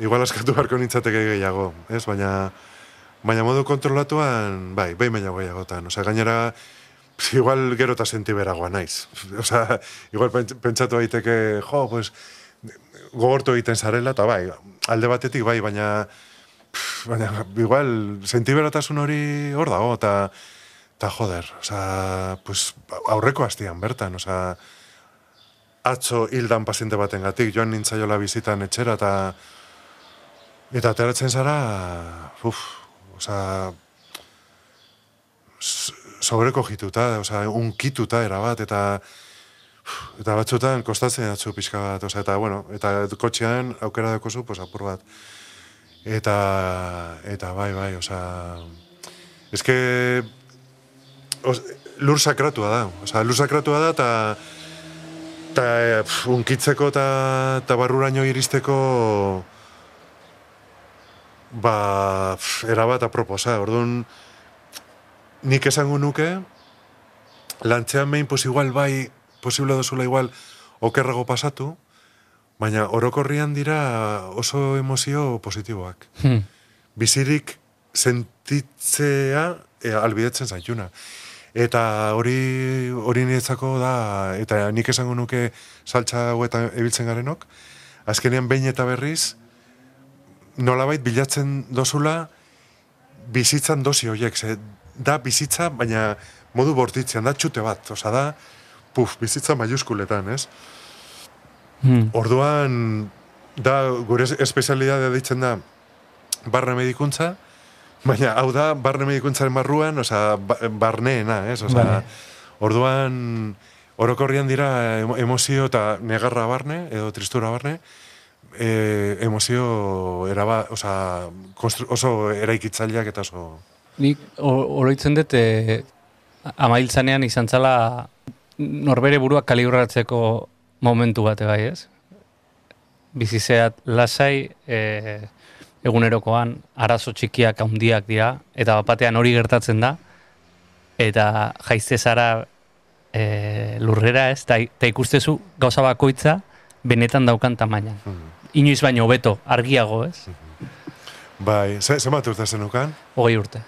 Igual askatu beharko nintzateke gehiago, ez? Baina, baina modu kontrolatuan, bai, behin baina gehiagotan. Osa, gainera, igual gero eta sentiberagoa naiz. Osa, igual pents- pentsatu daiteke, jo, pues, gogortu egiten zarela, eta bai, alde batetik bai, baina, baina igual sentiberatasun hori hor dago, eta eta joder, oza, pues, aurreko hastian bertan, oza, atzo hildan paziente baten gatik, joan nintzaiola bizitan etxera, eta eta ateratzen zara, uf, oza, s- sobreko jituta, oza, unkituta erabat, eta Eta batzutan kostatzen atzu pixka bat, osea, eta bueno, eta kotxean aukera dekozu, pues apur bat. Eta, eta bai, bai, osea, eske, os, lur sakratua da, osea, lur sakratua da, eta, eta unkitzeko eta, eta barruraino iristeko, ba, pf, erabat aproposa, orduan, nik esango nuke, lantzean behin, pues igual bai, posible dozula igual, okerrago pasatu, baina orokorrian dira oso emozio positiboak. Hmm. Bizirik sentitzea e, albidetzen zaituna. Eta hori hori niretzako da, eta nik esango nuke saltza hauetan ebiltzen garenok, azkenean behin eta berriz, nolabait bilatzen dozula bizitzan dosi horiek, ze da bizitza, baina modu bortitzean, da txute bat, oza da, puf, bizitza maiuskuletan, ez? Hmm. Orduan, da, gure espezialidadea ditzen da, barne medikuntza, baina hau da, barne medikuntzaren barruan, oza, ba, barneena, ez? Oza, Bai. orduan, orokorrian dira emo- emozio eta negarra barne, edo tristura barne, e, emozio eraba, oza, oso eraikitzaileak eta oso... Nik oroitzen dut e, amailtzanean izan zala norbere burua kalibratzeko momentu bate bai, ez? Bizizeat lasai e, egunerokoan arazo txikiak handiak dira eta bapatean hori gertatzen da eta jaizte zara e, lurrera ez eta, eta ikustezu gauza bakoitza benetan daukan tamainan. Inoiz baino hobeto argiago, ez? Bai, ze, zenbat urte zenukan? Hogei urte.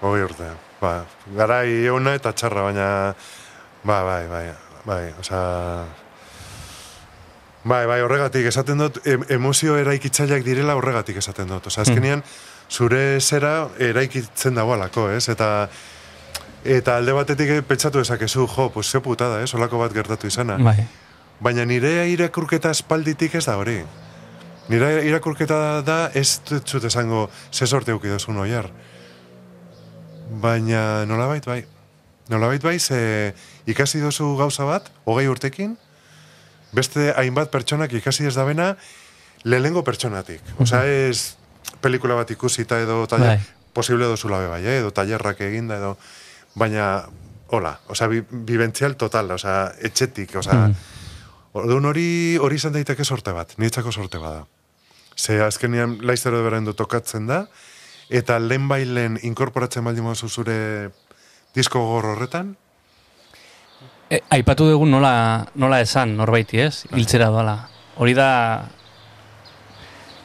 Hogei urte. Ba, garai euna eta txarra, baina... Ba, bai, bai, bai, osea... Bai, bai, horregatik esaten dut, em, emozio eraikitzaileak direla horregatik esaten dut. Osea, azkenean, zure zera eraikitzen dagoelako, ez? Eta eta alde batetik pentsatu dezakezu, jo, pues ze putada, ez? Olako bat gertatu izana. Bai. Baina nire irakurketa espalditik ez da hori. Nire irakurketa da ez dut esango ze sorte eukidozun oiar. Baina nolabait bai. Nolabait bai, ze ikasi dozu gauza bat, hogei urtekin, beste hainbat pertsonak ikasi ez dabena lehenengo pertsonatik. Osa ez pelikula bat ikusita edo taller, Bai. posible dozula be bai, eh? edo tallerrak eginda edo, baina, hola, osa, bi, bibentzial total, osa, etxetik, osa, Mm. Orduan hori hori izan daiteke sorte bat, niretzako sorte bada. Ze azkenean laiztero berendu tokatzen da, eta lehen bailen inkorporatzen baldin mozu zure disko gogor horretan, E, aipatu dugu nola, nola esan norbaiti, ez? Hiltzera doala. Hori da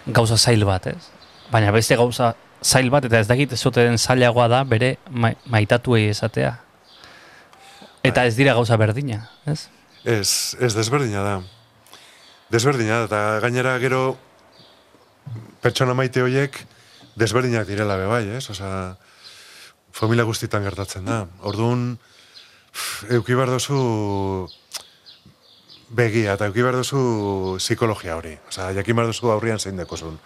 gauza zail bat, ez? Baina beste gauza zail bat, eta ez dakit ez ote den zailagoa da bere ma, maitatuei esatea. Eta ez dira gauza berdina, ez? ez, ez desberdina da. Desberdina da, eta gainera gero pertsona maite horiek desberdinak direla be bai, ez? Osea, familia guztitan gertatzen da. Orduan, euki behar dozu begia, eta euki behar dozu psikologia hori. Osea, jakin behar dozu aurrian zein dekozun.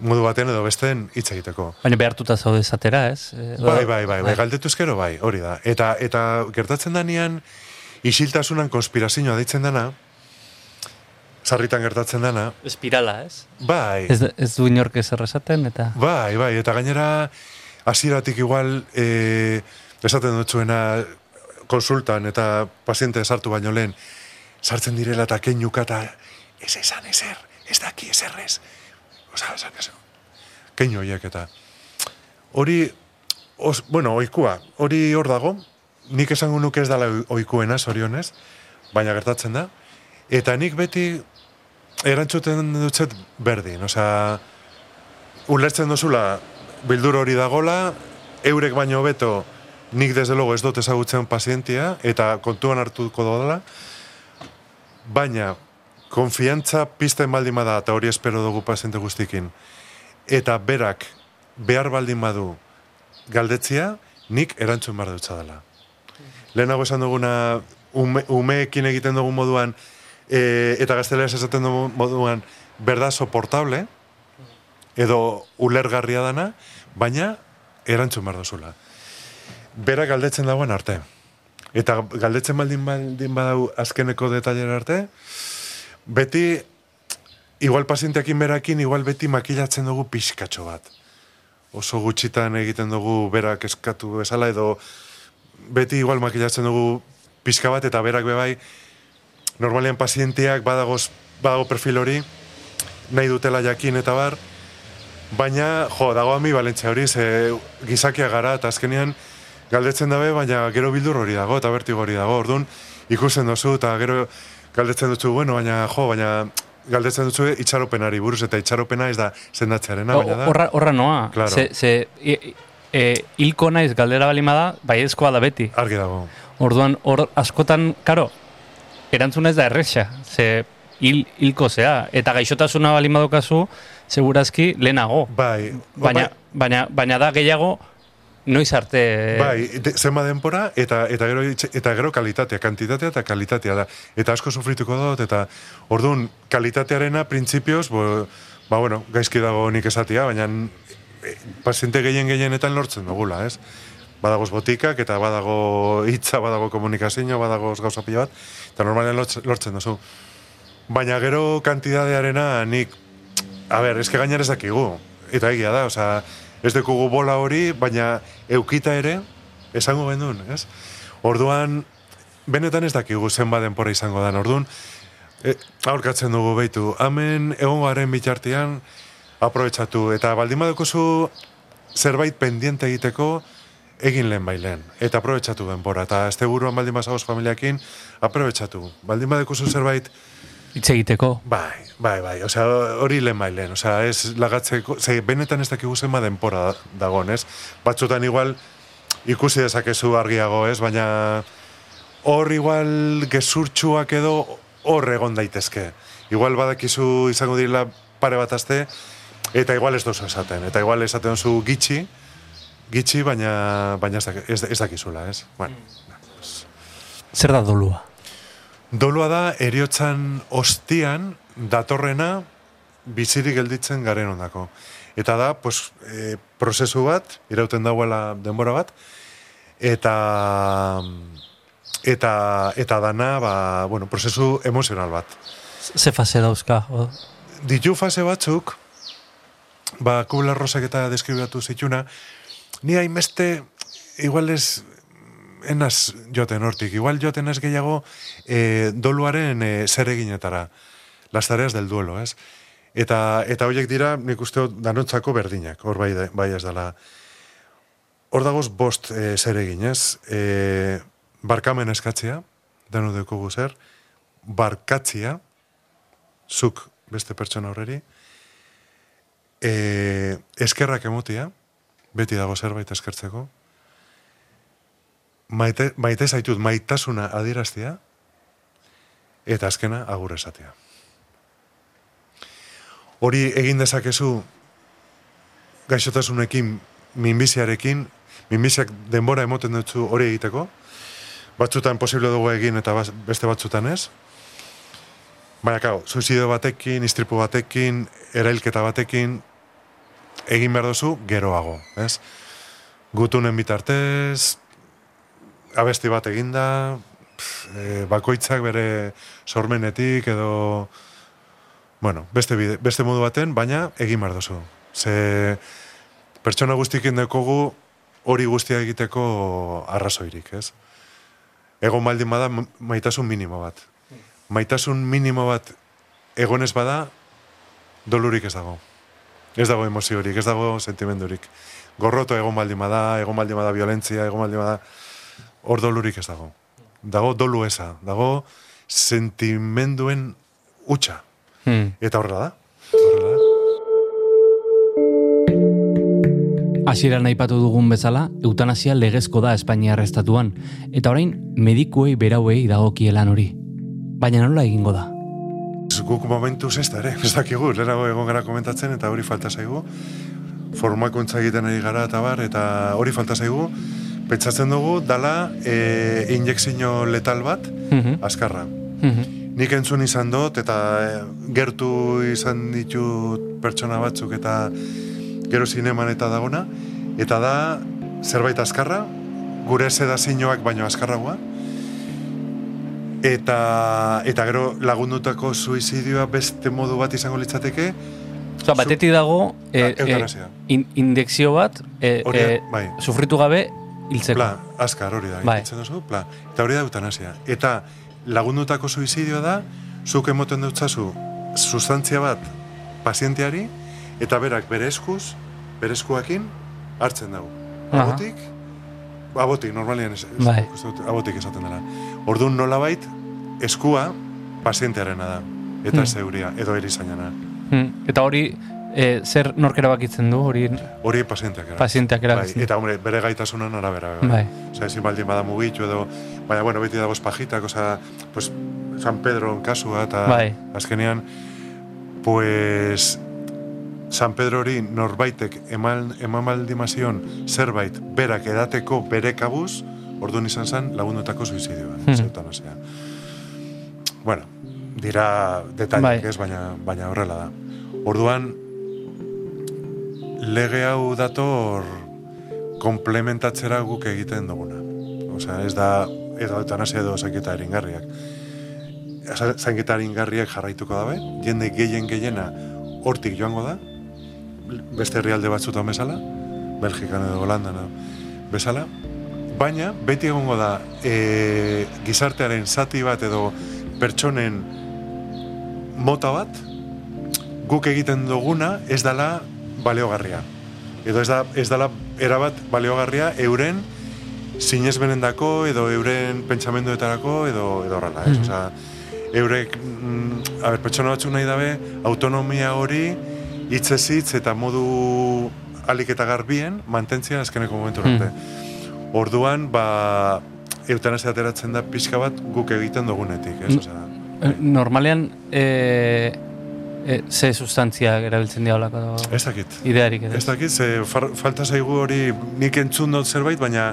Modu batean edo besteen hitz egiteko. Baina behartuta zaude esatera, ez? E, Bai, bai, bai, bai, galdetu ezkero bai, hori da. Eta, eta gertatzen danean, isiltasunan konspirazioa deitzen dana, sarritan gertatzen dana, Espirala, ez? bai, Ez, ez du inork esaten, eta... bai, bai, eta gainera, hasieratik igual, e, esaten dutzuena, konsultan eta paziente sartu baino lehen, sartzen direla eta keinuka eta ez esan ezer, ez daki ezerrez. Osa, esan ezer. Keinu horiek eta. Hori, os, bueno, oikua, hori hor dago, nik esango nuke ez dala oikuena, zorionez, baina gertatzen da. Eta nik beti erantzuten dutzet berdin, osea, ulertzen dozula bildur hori dagola, eurek baino beto nik desde logo ez dut ezagutzen pazientia, eta kontuan hartuko dodala, baina konfiantza pizten baldin bada, eta hori espero dugu paziente guztikin, eta berak behar baldin badu galdetzia, nik erantzun behar dutza dela. Lehenago esan duguna, ume, umeekin egiten dugun moduan, e, eta gazteleraz esaten dugun moduan, berda soportable, edo ulergarria dana, baina erantzun behar duzula. Bera galdetzen dagoen arte. Eta galdetzen baldin baldin badau azkeneko detailera arte, beti, igual pazienteakin berakin, igual beti makilatzen dugu pixkatxo bat. Oso gutxitan egiten dugu berak eskatu bezala, edo beti igual makilatzen dugu pixka bat, eta berak bebai, normalean pazienteak badagoz, badago perfil hori, nahi dutela jakin eta bar, baina, jo, dago ami balentzia hori, ze gizakia gara, eta azkenean, galdetzen dabe, baina gero bildur hori dago, eta bertigo hori dago, orduan, ikusten duzu, eta gero galdetzen duzu, bueno, baina, jo, baina, galdetzen duzu itxaropenari buruz, eta itxaropena ez da sendatzearena, baina da. Horra, horra noa. Claro. Ze, ze, e, e, hilko naiz galdera balima da, baiezkoa da beti. Argi dago. Orduan, hor askotan, karo, erantzuna ez da erresa, ze hil, hilko zea. Eta gaixotasuna balin badokazu, segurazki lehenago. Bai, Baina, bai, baina, baina da gehiago, noiz arte... bai, de, zenba denpora, eta, eta, gero, eta gero kalitatea, kantitatea eta kalitatea da. Eta asko sufrituko dut, eta orduan, kalitatearena, printzipioz, bo, ba, bueno, gaizki dago nik esatia, baina eh, paziente gehien gehienetan lortzen dugula, ez? Badagoz botikak, eta badago hitza, badago komunikazio, badago gauza pila bat, eta normalen lortz- lortzen duzu. Baina gero kantidadearena nik, a ber, eske gainar ez dakigu, eta egia da, osea, ez dekugu bola hori, baina eukita ere, esango gendun, ez? Orduan, benetan ez dakigu zenba denpora izango dan, orduan, e, aurkatzen dugu beitu, hemen egon garen bitartean, aprobetsatu, eta baldin badukozu zerbait pendiente egiteko, egin lehen bailen, eta aprobetsatu denpora, eta azte buruan baldin bazagoz familiakin, aprobetsatu. Baldin badukozu zerbait, Hitz egiteko. Bai, bai, bai, osea, hori lehen bailen, osea, ez lagatzeko, ze, benetan ez dakigu zenba denpora da- dagon, ez? Batzutan igual ikusi dezakezu argiago, ez? Baina hor igual gezurtxuak edo hor egon daitezke. Igual badakizu izango direla pare bat aste, eta igual ez dozu esaten, eta igual esaten zu gitxi, gitxi, baina, baina ez, ez, dakizula, ez? Bueno, Zer da dolua? Dolua da, eriotzan ostian datorrena bizirik gelditzen garen ondako. Eta da, pues, e, prozesu bat, irauten dagoela denbora bat, eta eta eta dana, ba, bueno, prozesu emozional bat. Ze fase dauzka? o? Ditu fase batzuk, ba, Kubla Rosak eta deskribatu zituna, ni hainbeste, igual ez, enaz joten hortik, igual joten ez gehiago e, doluaren e, zer eginetara, las tareas del duelo, ez? Eta, eta horiek dira, nik uste danontzako berdinak, hor bai, bai ez dela. Hor dagoz bost e, zer egin, ez? E, barkamen eskatzea, danu dekugu zer, barkatzia, zuk beste pertsona horreri, e, eskerrak emotia, beti dago zerbait eskertzeko, maite, maite zaitut maitasuna adieraztea, eta azkena agur esatea. Hori egin dezakezu gaixotasunekin, minbiziarekin, minbiziak denbora emoten dutzu hori egiteko, batzutan posible dugu egin eta beste batzutan ez, Baina, kau, suizidio batekin, istripu batekin, erailketa batekin, egin behar duzu geroago, ez? Gutunen bitartez, abesti bat eginda, pff, e, bakoitzak bere sormenetik edo, bueno, beste, bide, beste modu baten, baina egin behar duzu. Ze pertsona guztikin dekogu hori guztia egiteko arrazoirik, ez? Egon baldin bada ma- maitasun minimo bat. Maitasun minimo bat egonez bada, dolurik ez dago. Ez dago emoziorik, ez dago sentimendurik. Gorroto egon baldin bada, egon baldin bada violentzia, egon baldin bada, hor dolurik ez dago. Dago dolu eza, dago sentimenduen utxa. Hmm. Eta horrela da. Horrela da. Hasieran aipatu dugun bezala, eutanasia legezko da Espainiar estatuan, eta orain medikuei berauei dagokielan hori. Baina nola egingo da? Guk momentuz ez da ere, ez dakigu, lehenago egon gara komentatzen eta hori falta zaigu. Formakuntza egiten ari gara eta bar, eta hori falta zaigu. Pentsatzen dugu, dala e, injekzio letal bat, Mhm. azkarra. Mhm. Nik entzun izan dut, eta e, gertu izan ditut pertsona batzuk, eta gero zineman eta dagona, eta da zerbait azkarra, gure sedazioak baino azkarragoa, eta, eta gero lagundutako suizidioa beste modu bat izango litzateke, Osa, batetik dago e, eutanasia. in, indekzio bat e, Hori da, bai. sufritu gabe hiltzeko. pla, azkar hori da, Bai. duzu, pla. Eta hori da eutanasia. Eta lagundutako suizidioa da, zuk emoten dutzazu sustantzia bat pazienteari, eta berak bere eskuz, bere eskuakin, hartzen dago. Aha. Abotik, normalian ez, ez Bai. abotik esaten dela. Orduan nolabait, eskua pazientearena da. Eta Hmm. ez euria, edo erizainana. Hmm. Eta hori, e, zer nork erabakitzen du, hori Hori pazienteak era. pazienteak Bai, erabakitzen eta hombre, bere gaitasunan arabera. Bai. Osa, ezin baldin bada mugitu edo, baina, bueno, beti dagoz pajitak, osa, pues, San Pedro kasua, eta Bai. azkenean, pues, San Pedro hori norbaitek eman, eman baldimazion zerbait berak edateko bere kabuz, orduan izan zen lagundutako suizidioa, mm eutanasia. Bueno, dira detaileak Bai. ez, baina, baina horrela da. Orduan, lege hau dator komplementatzera guk egiten duguna. Osea, ez da edo eutanasia edo zainketa eringarriak. Za- Zainketa eringarriak jarraituko dabe, jende gehien gehiena hortik joango da, beste herrialde batzutan bezala, Belgikan edo Holandan bezala, baina beti egongo da e, gizartearen zati bat edo pertsonen mota bat, guk egiten duguna ez dala baliogarria. Edo ez, da, ez dala erabat baliogarria euren sinesmenendako edo euren pentsamenduetarako edo edo horrela, ez? Mhm. Osea, eurek mm, a ber, pertsona batzuk nahi dabe autonomia hori hitzez hitz eta modu alik eta garbien mantentzia azkeneko momentu arte. Orduan, ba, eutanasia ateratzen da pixka bat guk egiten dugunetik, ez? Osea, Eh, Normalean, e, e, ze sustantzia erabiltzen diabolako ez dakit. idearik edo? Ez dakit, ze far, falta zaigu hori nik entzun dut zerbait, baina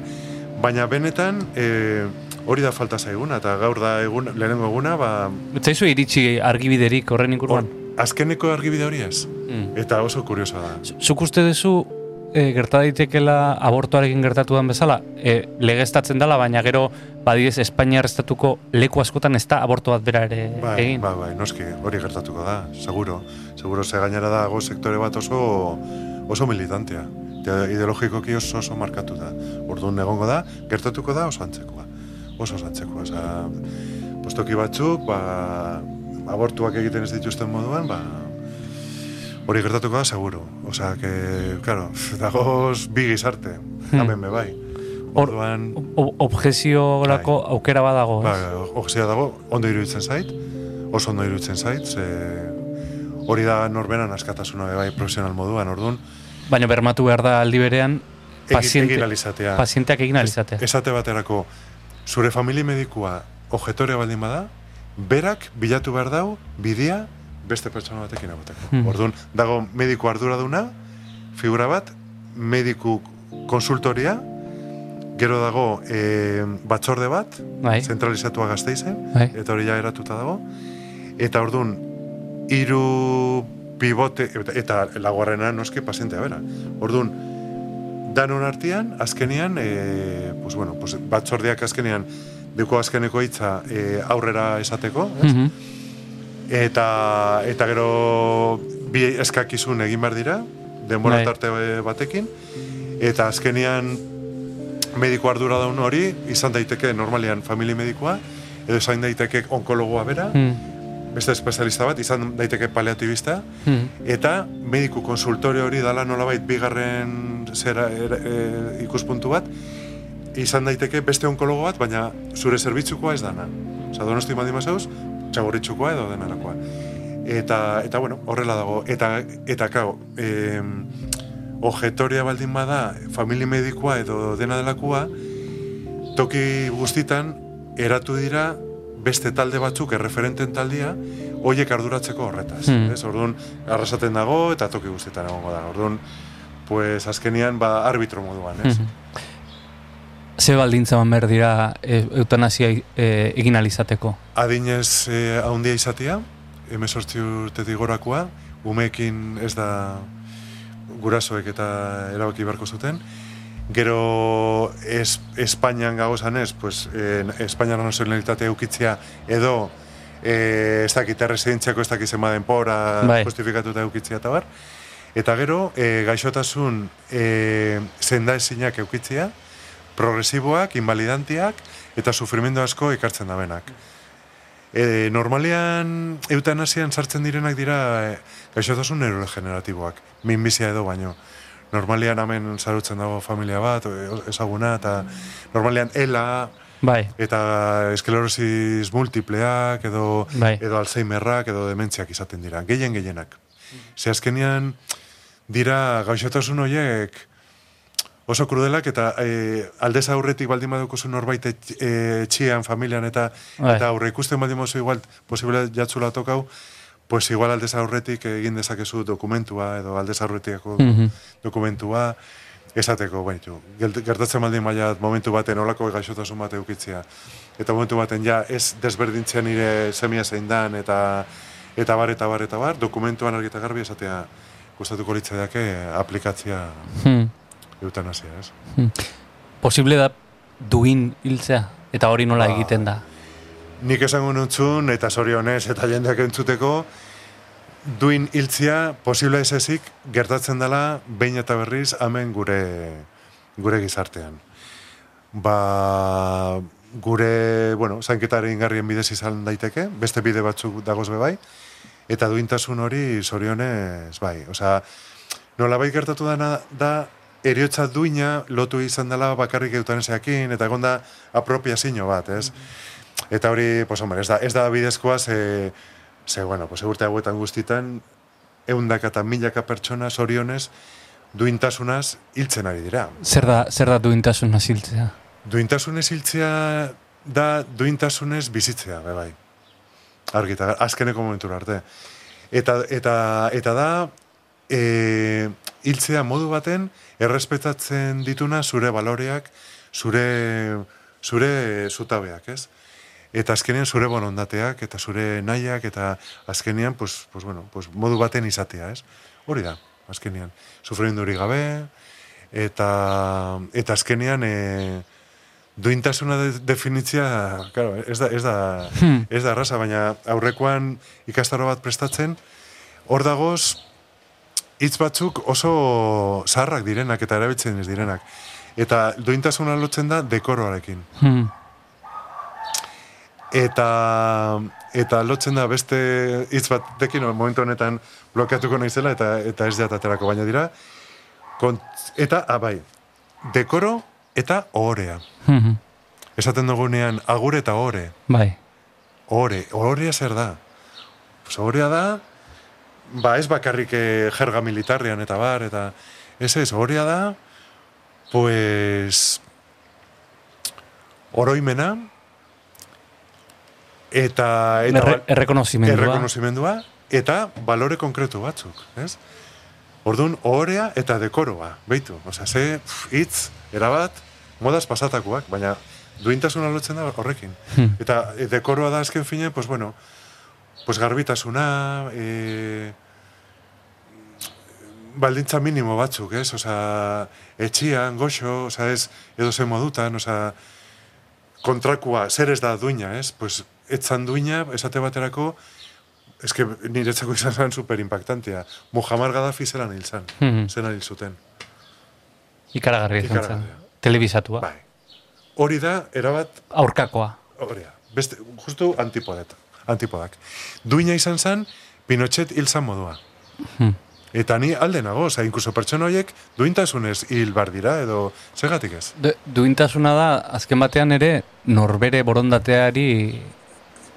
baina benetan e, hori da falta zaiguna, eta gaur da egun, lehenengo eguna, ba, Zaizu iritsi argibiderik horren inguruan? hor, azkeneko argibide hori ez. Mm. Eta oso kuriosa da. Zuk uste duzu e, gerta daitekela abortuarekin gertatu den bezala, e, legeztatzen dela, baina gero badiez Espainiar estatuko leku askotan ez da abortu bat bera ere Bai, egin. bai, bai, noski, hori gertatuko da, seguro. Seguro ze gainera dago sektore bat oso oso militantea. Ideologikoki oso oso markatuta. Orduan egongo da, gertatuko da oso antzekoa. Oso oso antzekoa. Osa, postoki batzuk, ba, abortuak egiten ez dituzten moduan, ba, hori gertatuko da, seguro. Osa, que, claro, dagoz bi gizarte, Hmm. hemen be bai. Hor- Orduan, O- Objeziorako aukera badago, Ba, ez? oxia dago, ondo iruditzen zait, oso ondo iruditzen zait, ze hori da norberan askatasuna bai profesional moduan, orduan, Baina bermatu behar da aldi berean paziente, egin alizatea. pazienteak egin alizatea. Esate baterako, zure familia medikua objetorea baldin bada, berak bilatu behar dau bidea beste pertsona batekin egoteko. Hmm. Orduan, dago mediku arduraduna, figura bat, mediku konsultoria, gero dago e, batzorde bat, Bai, zentralizatua gazteizen, bai. eta hori ja eratuta dago. Eta orduan, hiru pivote, eta, eta laguarrena noski pazientea bera. Orduan, danon artean, azkenean, e, pues bueno, pues batzordeak azkenean, deko azkeneko hitza e, aurrera esateko, ez? Mhm. Eta, eta gero bi eskakizun egin behar dira, denbora Bai. tarte batekin, eta azkenean mediku ardura daun hori, izan daiteke normalean familia medikoa, edo izan daiteke onkologoa bera, Mm. beste espezialista bat, izan daiteke paliatibista, Mm. eta mediku konsultore hori dala nolabait bigarren zera er, e, ikuspuntu bat, izan daiteke beste onkologo bat, baina zure zerbitzukoa ez dana. Osa, donosti baldin mazauz, txagorritxukoa edo denarakoa. Eta, eta bueno, horrela dago. Eta, eta kao, eh, objetoria baldin bada, familia medikoa edo dena delakoa, toki guztitan, eratu dira beste talde batzuk, erreferenten taldia, hoiek arduratzeko horretaz. Hmm. Ez, orduan, arrasaten dago eta toki guztietan egongo da. Orduan, pues, azkenian, ba, arbitro moduan, ez? Mhm. Ze baldintza man behar dira e, eutanasia e, egin alizateko? Adinez eh, haundia izatea, emezortzi urtetik gorakoa, umeekin ez da gurasoek eta erabaki beharko zuten. Gero es, Espainian gagozan ez, pues, eh, Espainian nazionalitatea eukitzia edo eh, ez dakit erresidentziako ez dakit zenba denpora Bai. justifikatuta eukitzia eta bar. Eta gero, eh, gaixotasun eh, zenda ezinak eukitzia, progresiboak, invalidantiak eta sufrimendu asko ekartzen dabenak. E, normalean eutanasian sartzen direnak dira e, gaixotasun neurodegeneratiboak, minbizia edo baino. normalian hemen zarutzen dago familia bat, e, ezaguna, eta normalian ela, Bai, eta esklerosis multipleak, edo, Bai. edo Alzheimerrak, edo dementziak izaten dira. Gehien gehienak. Ze azkenean dira gaixotasun horiek oso krudelak eta e, aldez aurretik baldin badukozu norbait et- e, etxean, familian eta Bai. eta aurre ikusten baldin baduzu igual posible jatzula tokau, pues igual aldez aurretik egin dezakezu dokumentua edo aldez aurretikako Mhm. dokumentua esateko, baitu, gertatzen baldin maila momentu baten olako gaixotasun bat eukitzia. Eta momentu baten ja ez desberdintzen nire semia zein dan eta eta bar eta bar eta bar, dokumentuan argi eta garbi esatea gustatuko litzaiake aplikatzia hmm. Eutanasia, ez? posible da duin hiltzea, eta hori nola Ba. egiten da. Nik esango nutzun, eta zorionez, eta jendeak entzuteko, duin hiltzia, posible ez ezik, gertatzen dela, behin eta berriz, hemen gure, gure gizartean. Ba, gure, bueno, zainketaren ingarrien bidez izan daiteke, beste bide batzuk dagoz bai, eta duintasun hori zorionez, bai. Osea, nolabait gertatu dana da, eriotza duina lotu izan dela bakarrik eutanaseakin, eta egon da apropiazio bat, ez? Eta hori, pues hombre, ez da, ez da bidezkoa, ze, ze bueno, pues urte hauetan guztitan, eundaka eta milaka pertsona zorionez, duintasunaz hiltzen ari dira. Zer da, zer da duintasuna hiltzea? Duintasunez hiltzea da duintasunez bizitzea, be bai. Argi eta gar- azkeneko momentura arte. Eta, eta, eta da, e, hiltzea modu baten, errespetatzen dituna zure baloreak, zure, zure zutabeak, ez? Eta azkenean zure bonondateak, eta zure nahiak, eta azkenean, pues, pues, bueno, pues, modu baten izatea, ez? Hori da, azkenean. Sufrimendurik gabe, eta, eta azkenean, e, duintasuna de, definitzia, claro, ez da, ez da, Hmm. ez da erraza, baina aurrekoan ikastaro bat prestatzen, hor dagoz, hitz batzuk oso zaharrak direnak eta erabiltzen ez direnak. Eta duintasuna lotzen da dekoroarekin. Hmm. Eta eta lotzen da beste hitz batekin momentu honetan blokeatuko naizela eta eta ez da aterako baina dira kont, eta ah, bai dekoro eta ohorea. Mhm. Esaten dugunean agur eta ohore. Bai. Ohore, ohorea zer da? Pues ohorea da ba ez bakarrik eh, jerga militarrean eta bar eta ez ez ohorea da pues oroimena eta eta Erre, errekonozimendua. errekonozimendua eta balore konkretu batzuk, ez? Orduan, ohorea eta dekoroa, beitu. Osea, ze hitz, erabat, modaz pasatakoak, baina duintasuna lotzen da horrekin. Hmm. Eta e, dekoroa da azken fine, pues bueno, pues garbitasuna, e, baldintza minimo batzuk, ez? Osea, etxian, goxo, osea, ez, edo ze modutan, osea, kontrakua, zer ez da duina, ez? Pues, etzan duina, esate baterako, eske niretzako izan zen super impactantea. Muhammad Gaddafi zelan hil zen, Mhm. zelan hil zuten. Ikaragarria izan zen. Telebisatua. Bai. Hori da, erabat, Aurkakoa. hori da, beste, justu antipodet, antipodak. Duina izan zen, Pinochet hil zan modua. Hmm. Eta ni alde nago, oza, inkluso pertsona horiek duintasunez hil bar dira, edo segatik ez. Du, duintasuna da, azken batean ere, norbere borondateari...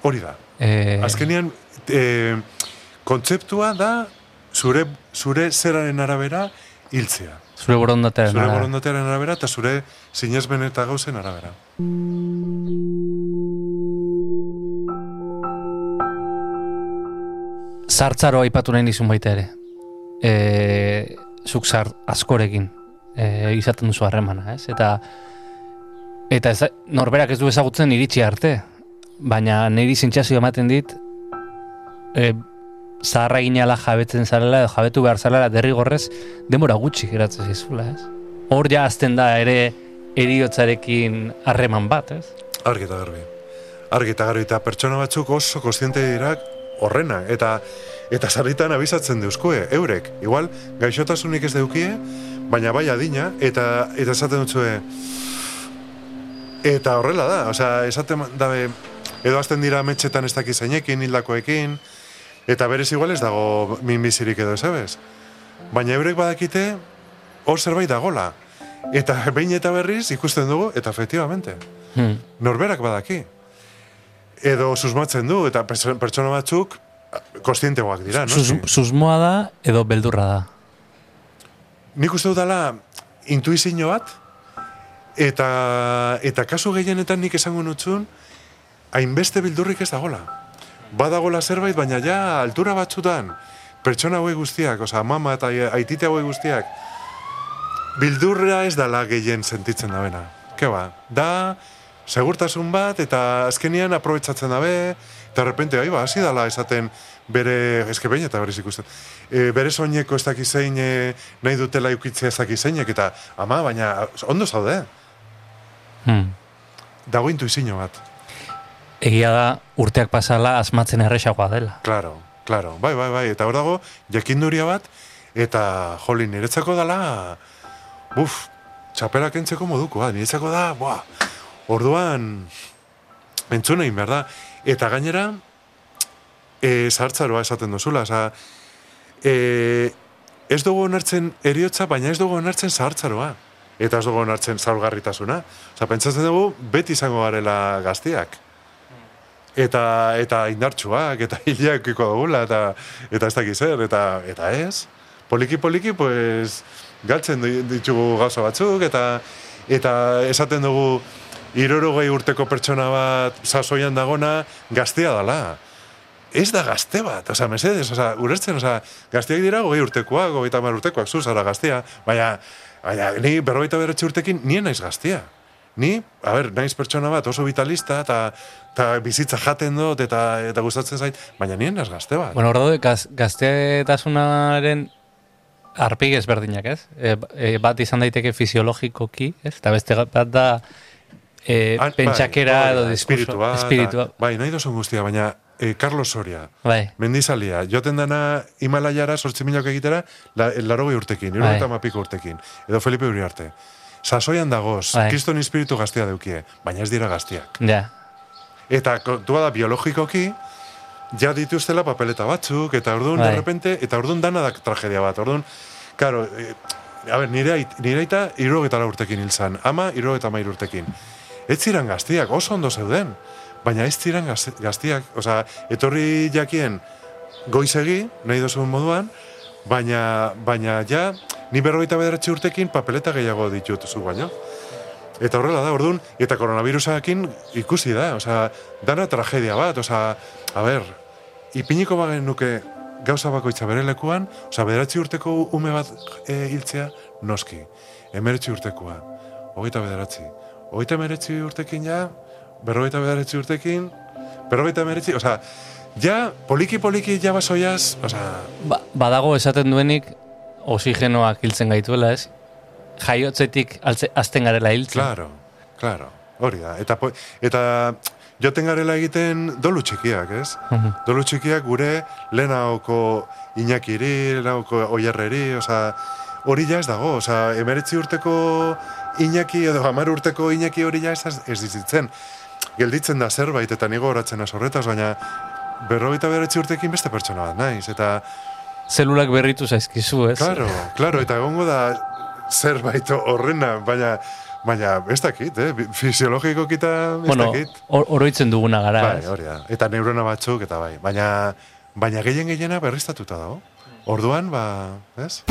Hori da. Eh, Azkenean, e, kontzeptua da zure, zure zeraren arabera hiltzea. Zure borondatearen Zure arabera. borondatearen arabera eta zure sinesmen eta gauzen arabera. Zartzaro aipatu nahi nizun baita ere. E, zuk zar askorekin e, izaten duzu harremana, ez? Eta eta ez, norberak ez du ezagutzen iritsi arte, baina niri sentsazio ematen dit e, zaharra ginala jabetzen zarela, edo jabetu behar zarela derrigorrez denbora gutxi geratzen zizula, ez? Hor ja azten da ere eriotzarekin harreman bat, ez? Argi eta garbi. Argi eta garbi eta pertsona batzuk oso kostiente dira horrena. Eta eta sarritan abizatzen deuzkue, eurek. Igual, gaixotasunik ez deukie, baina bai adina, eta, eta esaten dutzue, eta horrela da, osea, esaten dabe, edo azten dira metxetan ez dakiz zeinekin, hildakoekin, eta berez igual ez dago minbizirik edo, sabes? Baina eurek badakite, hor zerbait dagola. Eta behin eta berriz ikusten dugu, eta efectivamente, Hmm. norberak badaki. Edo susmatzen du, eta pertsona batzuk kostientegoak dira, no? Sus, susmoa da edo beldurra da. Nik uste dudala intuizio bat, eta, eta kasu gehienetan nik esango nutzun, hainbeste bildurrik ez dagola. Badagola zerbait, baina ja altura batzutan, pertsona hauek guztiak, oza, mama eta aitite hauek guztiak, bildurra ez dala gehien sentitzen dabena. Ke ba, da, segurtasun bat, eta azkenian aprobetsatzen dabe, eta repente, ai ba, hasi dala esaten bere, eske behin eta berriz ikusten, e, bere soineko ez dakiz zein e, nahi dutela eukitzea ez dakiz zeinek, eta ama, baina ondo zaude, Hmm. dago intuizio bat. Egia da urteak pasala asmatzen erresagoa dela. Claro, claro, bai, bai, bai, eta hor dago, jakinduria bat, eta joli, niretzako dala, buf, txapelak entzeko moduko, niretzako da, boa, orduan, entzun egin behar da, eta gainera, e, zartzaroa esaten duzula, oza, e, ez dugu onartzen eriotza, baina ez dugu onartzen zahartzaroa. Eta ez dugu onartzen zaurgarritasuna. Oza, pentsatzen dugu, beti izango garela gaztiak eta eta indartsuak eta hilakiko dugula eta eta ez dakiz zer eta eta ez poliki poliki pues galtzen di- ditugu gauza batzuk eta eta esaten dugu irorogei urteko pertsona bat sasoian dagona gaztea dala. Ez da gazte bat, osea, mesedes, osea, ulertzen, osea, gazteak dira goi urtekoak, gogeita hamar urtekoak, zu zara gaztea, baina, baina, ni berrogeita beratxe urtekin nien naiz gaztea. Ni, a ber, naiz pertsona bat oso vitalista, eta, eta bizitza jaten dut, eta, eta gustatzen zait, baina nien naiz gazte bat. Bueno, hor daude, gaz, gaztetasunaren arpik ezberdinak, ez? E, e, bat izan daiteke fisiologikoki, ez? Eta beste bat da e, Ah, bai, pentsakera da, edo diskurso. espiritua, eta-. Bai, nahi dozun guztia, baina eh, Carlos Soria, Bai. mendizalia, joten dana Himalaiara sortzi milok egitera, la, larogei urtekin, Bai. iruro mapiko urtekin, edo Felipe Uriarte. Sasoian dagoz, Bai. kriston espiritu gaztea deukie, baina ez dira gaztiak. Ja. Eta kontua da biologikoki, ja dituztela papeleta batzuk, eta orduan, Bai. de repente, eta orduan dana da tragedia bat, orduan, karo, e, a ber, nire, nire aita irurogetara urtekin hil zan, ama irurogeta mair urtekin. Ez ziren gaztiak, oso ondo zeuden, baina ez ziren gaz- gaztiak, osea, etorri jakien goizegi, nahi dozun moduan, baina, baina ja, ni berrogeita bederatzi urtekin papeleta gehiago ditut zu baino. Eta horrela da, orduan, eta koronavirusakin ikusi da, osea, dana tragedia bat, osea, a ber, ipiniko bagen nuke gauza bakoitza bere lekuan, osea, bederatzi urteko ume bat e, hiltzea, noski. Emeretzi urtekoa, hogeita bederatzi. Hogeita emeretzi urtekin ja, berrogeita bederatzi urtekin, berrogeita emeretzi, osea, ja, poliki-poliki ja basoiaz, osea, Ba, badago esaten duenik oxigenoak hiltzen gaituela, ez? Jaiotzetik altze, azten garela hiltzen. Claro, claro, hori da. Eta, po- eta joten garela egiten dolu txikiak, ez? Mhm. Dolu txikiak gure lehenaoko Iñakiri, lehenaoko Oierreri, osea, hori ja ez dago, osea, emeretzi urteko Iñaki edo hamar urteko Iñaki hori ja ez, ez dizitzen. Gelditzen da zerbait eta nigo horatzen horretaz, baina berrogeita beratzi urtekin beste pertsona bat naiz, eta Zelulak berritu zaizkizu, ez? Claro, claro, eta egongo da zerbait horrena, baina baina ez dakit, eh? Fisiologikoki eta ez Bueno, dakit. or- oroitzen duguna gara, Bai, hori da. Eta neurona batzuk eta bai, baina baina gehien gehiena berriztatuta dago. Orduan, ba, ez?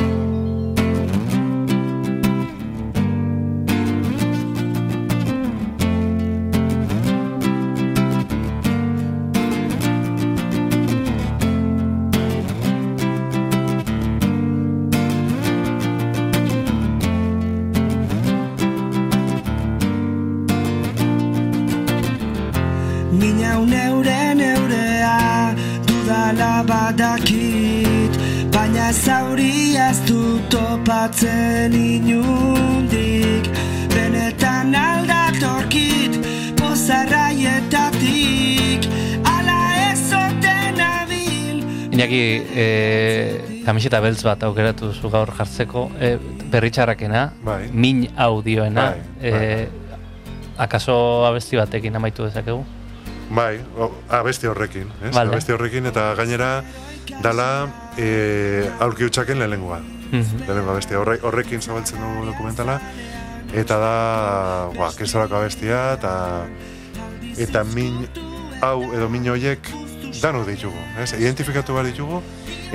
Iñaki, e, kamiseta beltz bat aukeratu zu gaur jartzeko, e, berritxarrakena, Bai. min audioena, Bai, e, bai. akaso abesti batekin amaitu dezakegu? Bai, o, abesti horrekin, ez? Vale. Abesti horrekin eta gainera dala e, aurki utxaken lehenengoa. Mhm. lehenengo abestia horre, horrekin zabaltzen dugu dokumentala, eta da, ba, kestorako abestia, eta eta min hau edo min hoiek danu ditugu, ez? Identifikatu behar ditugu,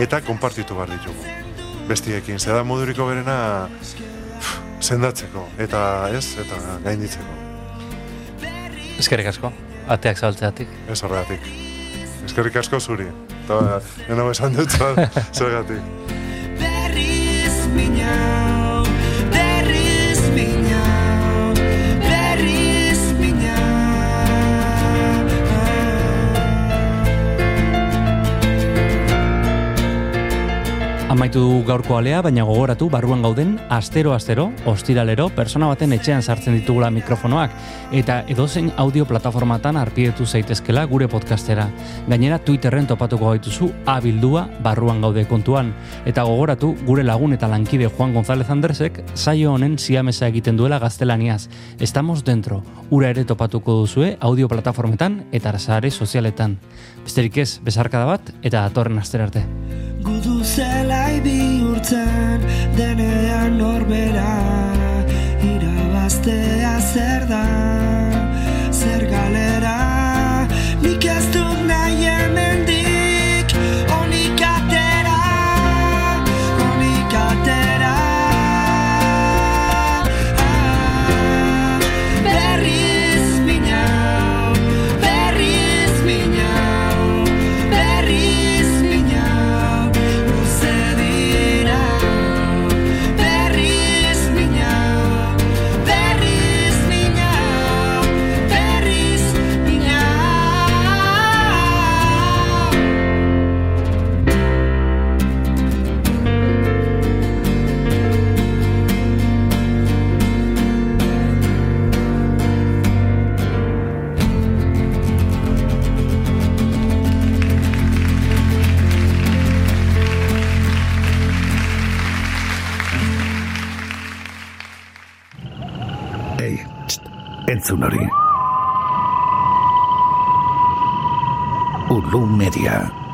eta konpartitu behar ditugu. Bestiekin, zeda moduriko berena pff, sendatzeko, eta ez, eta gainditzeko. Eskerrik asko, ateak zabaltzeatik. Ez horregatik. Eskerrik asko zuri. Eta, nena esan dut zergatik. Berriz Amaitu dugu gaurko alea, baina gogoratu barruan gauden astero-astero, ostiralero, persona baten etxean sartzen ditugula mikrofonoak, eta edozein audio plataformatan arpidetu zaitezkela gure podcastera. Gainera Twitterren topatuko gaituzu abildua barruan gaude kontuan. Eta gogoratu gure lagun eta lankide Juan González Andresek saio honen siamesa egiten duela gaztelaniaz. Estamos dentro, ura ere topatuko duzue audio plataformetan eta sare sozialetan. Besterik ez, besarkada bat eta datorren astera arte. Gudu zelai bihurtzen denean norbera Irabaztea zer da, zer galera entzun hori. Ulu Media.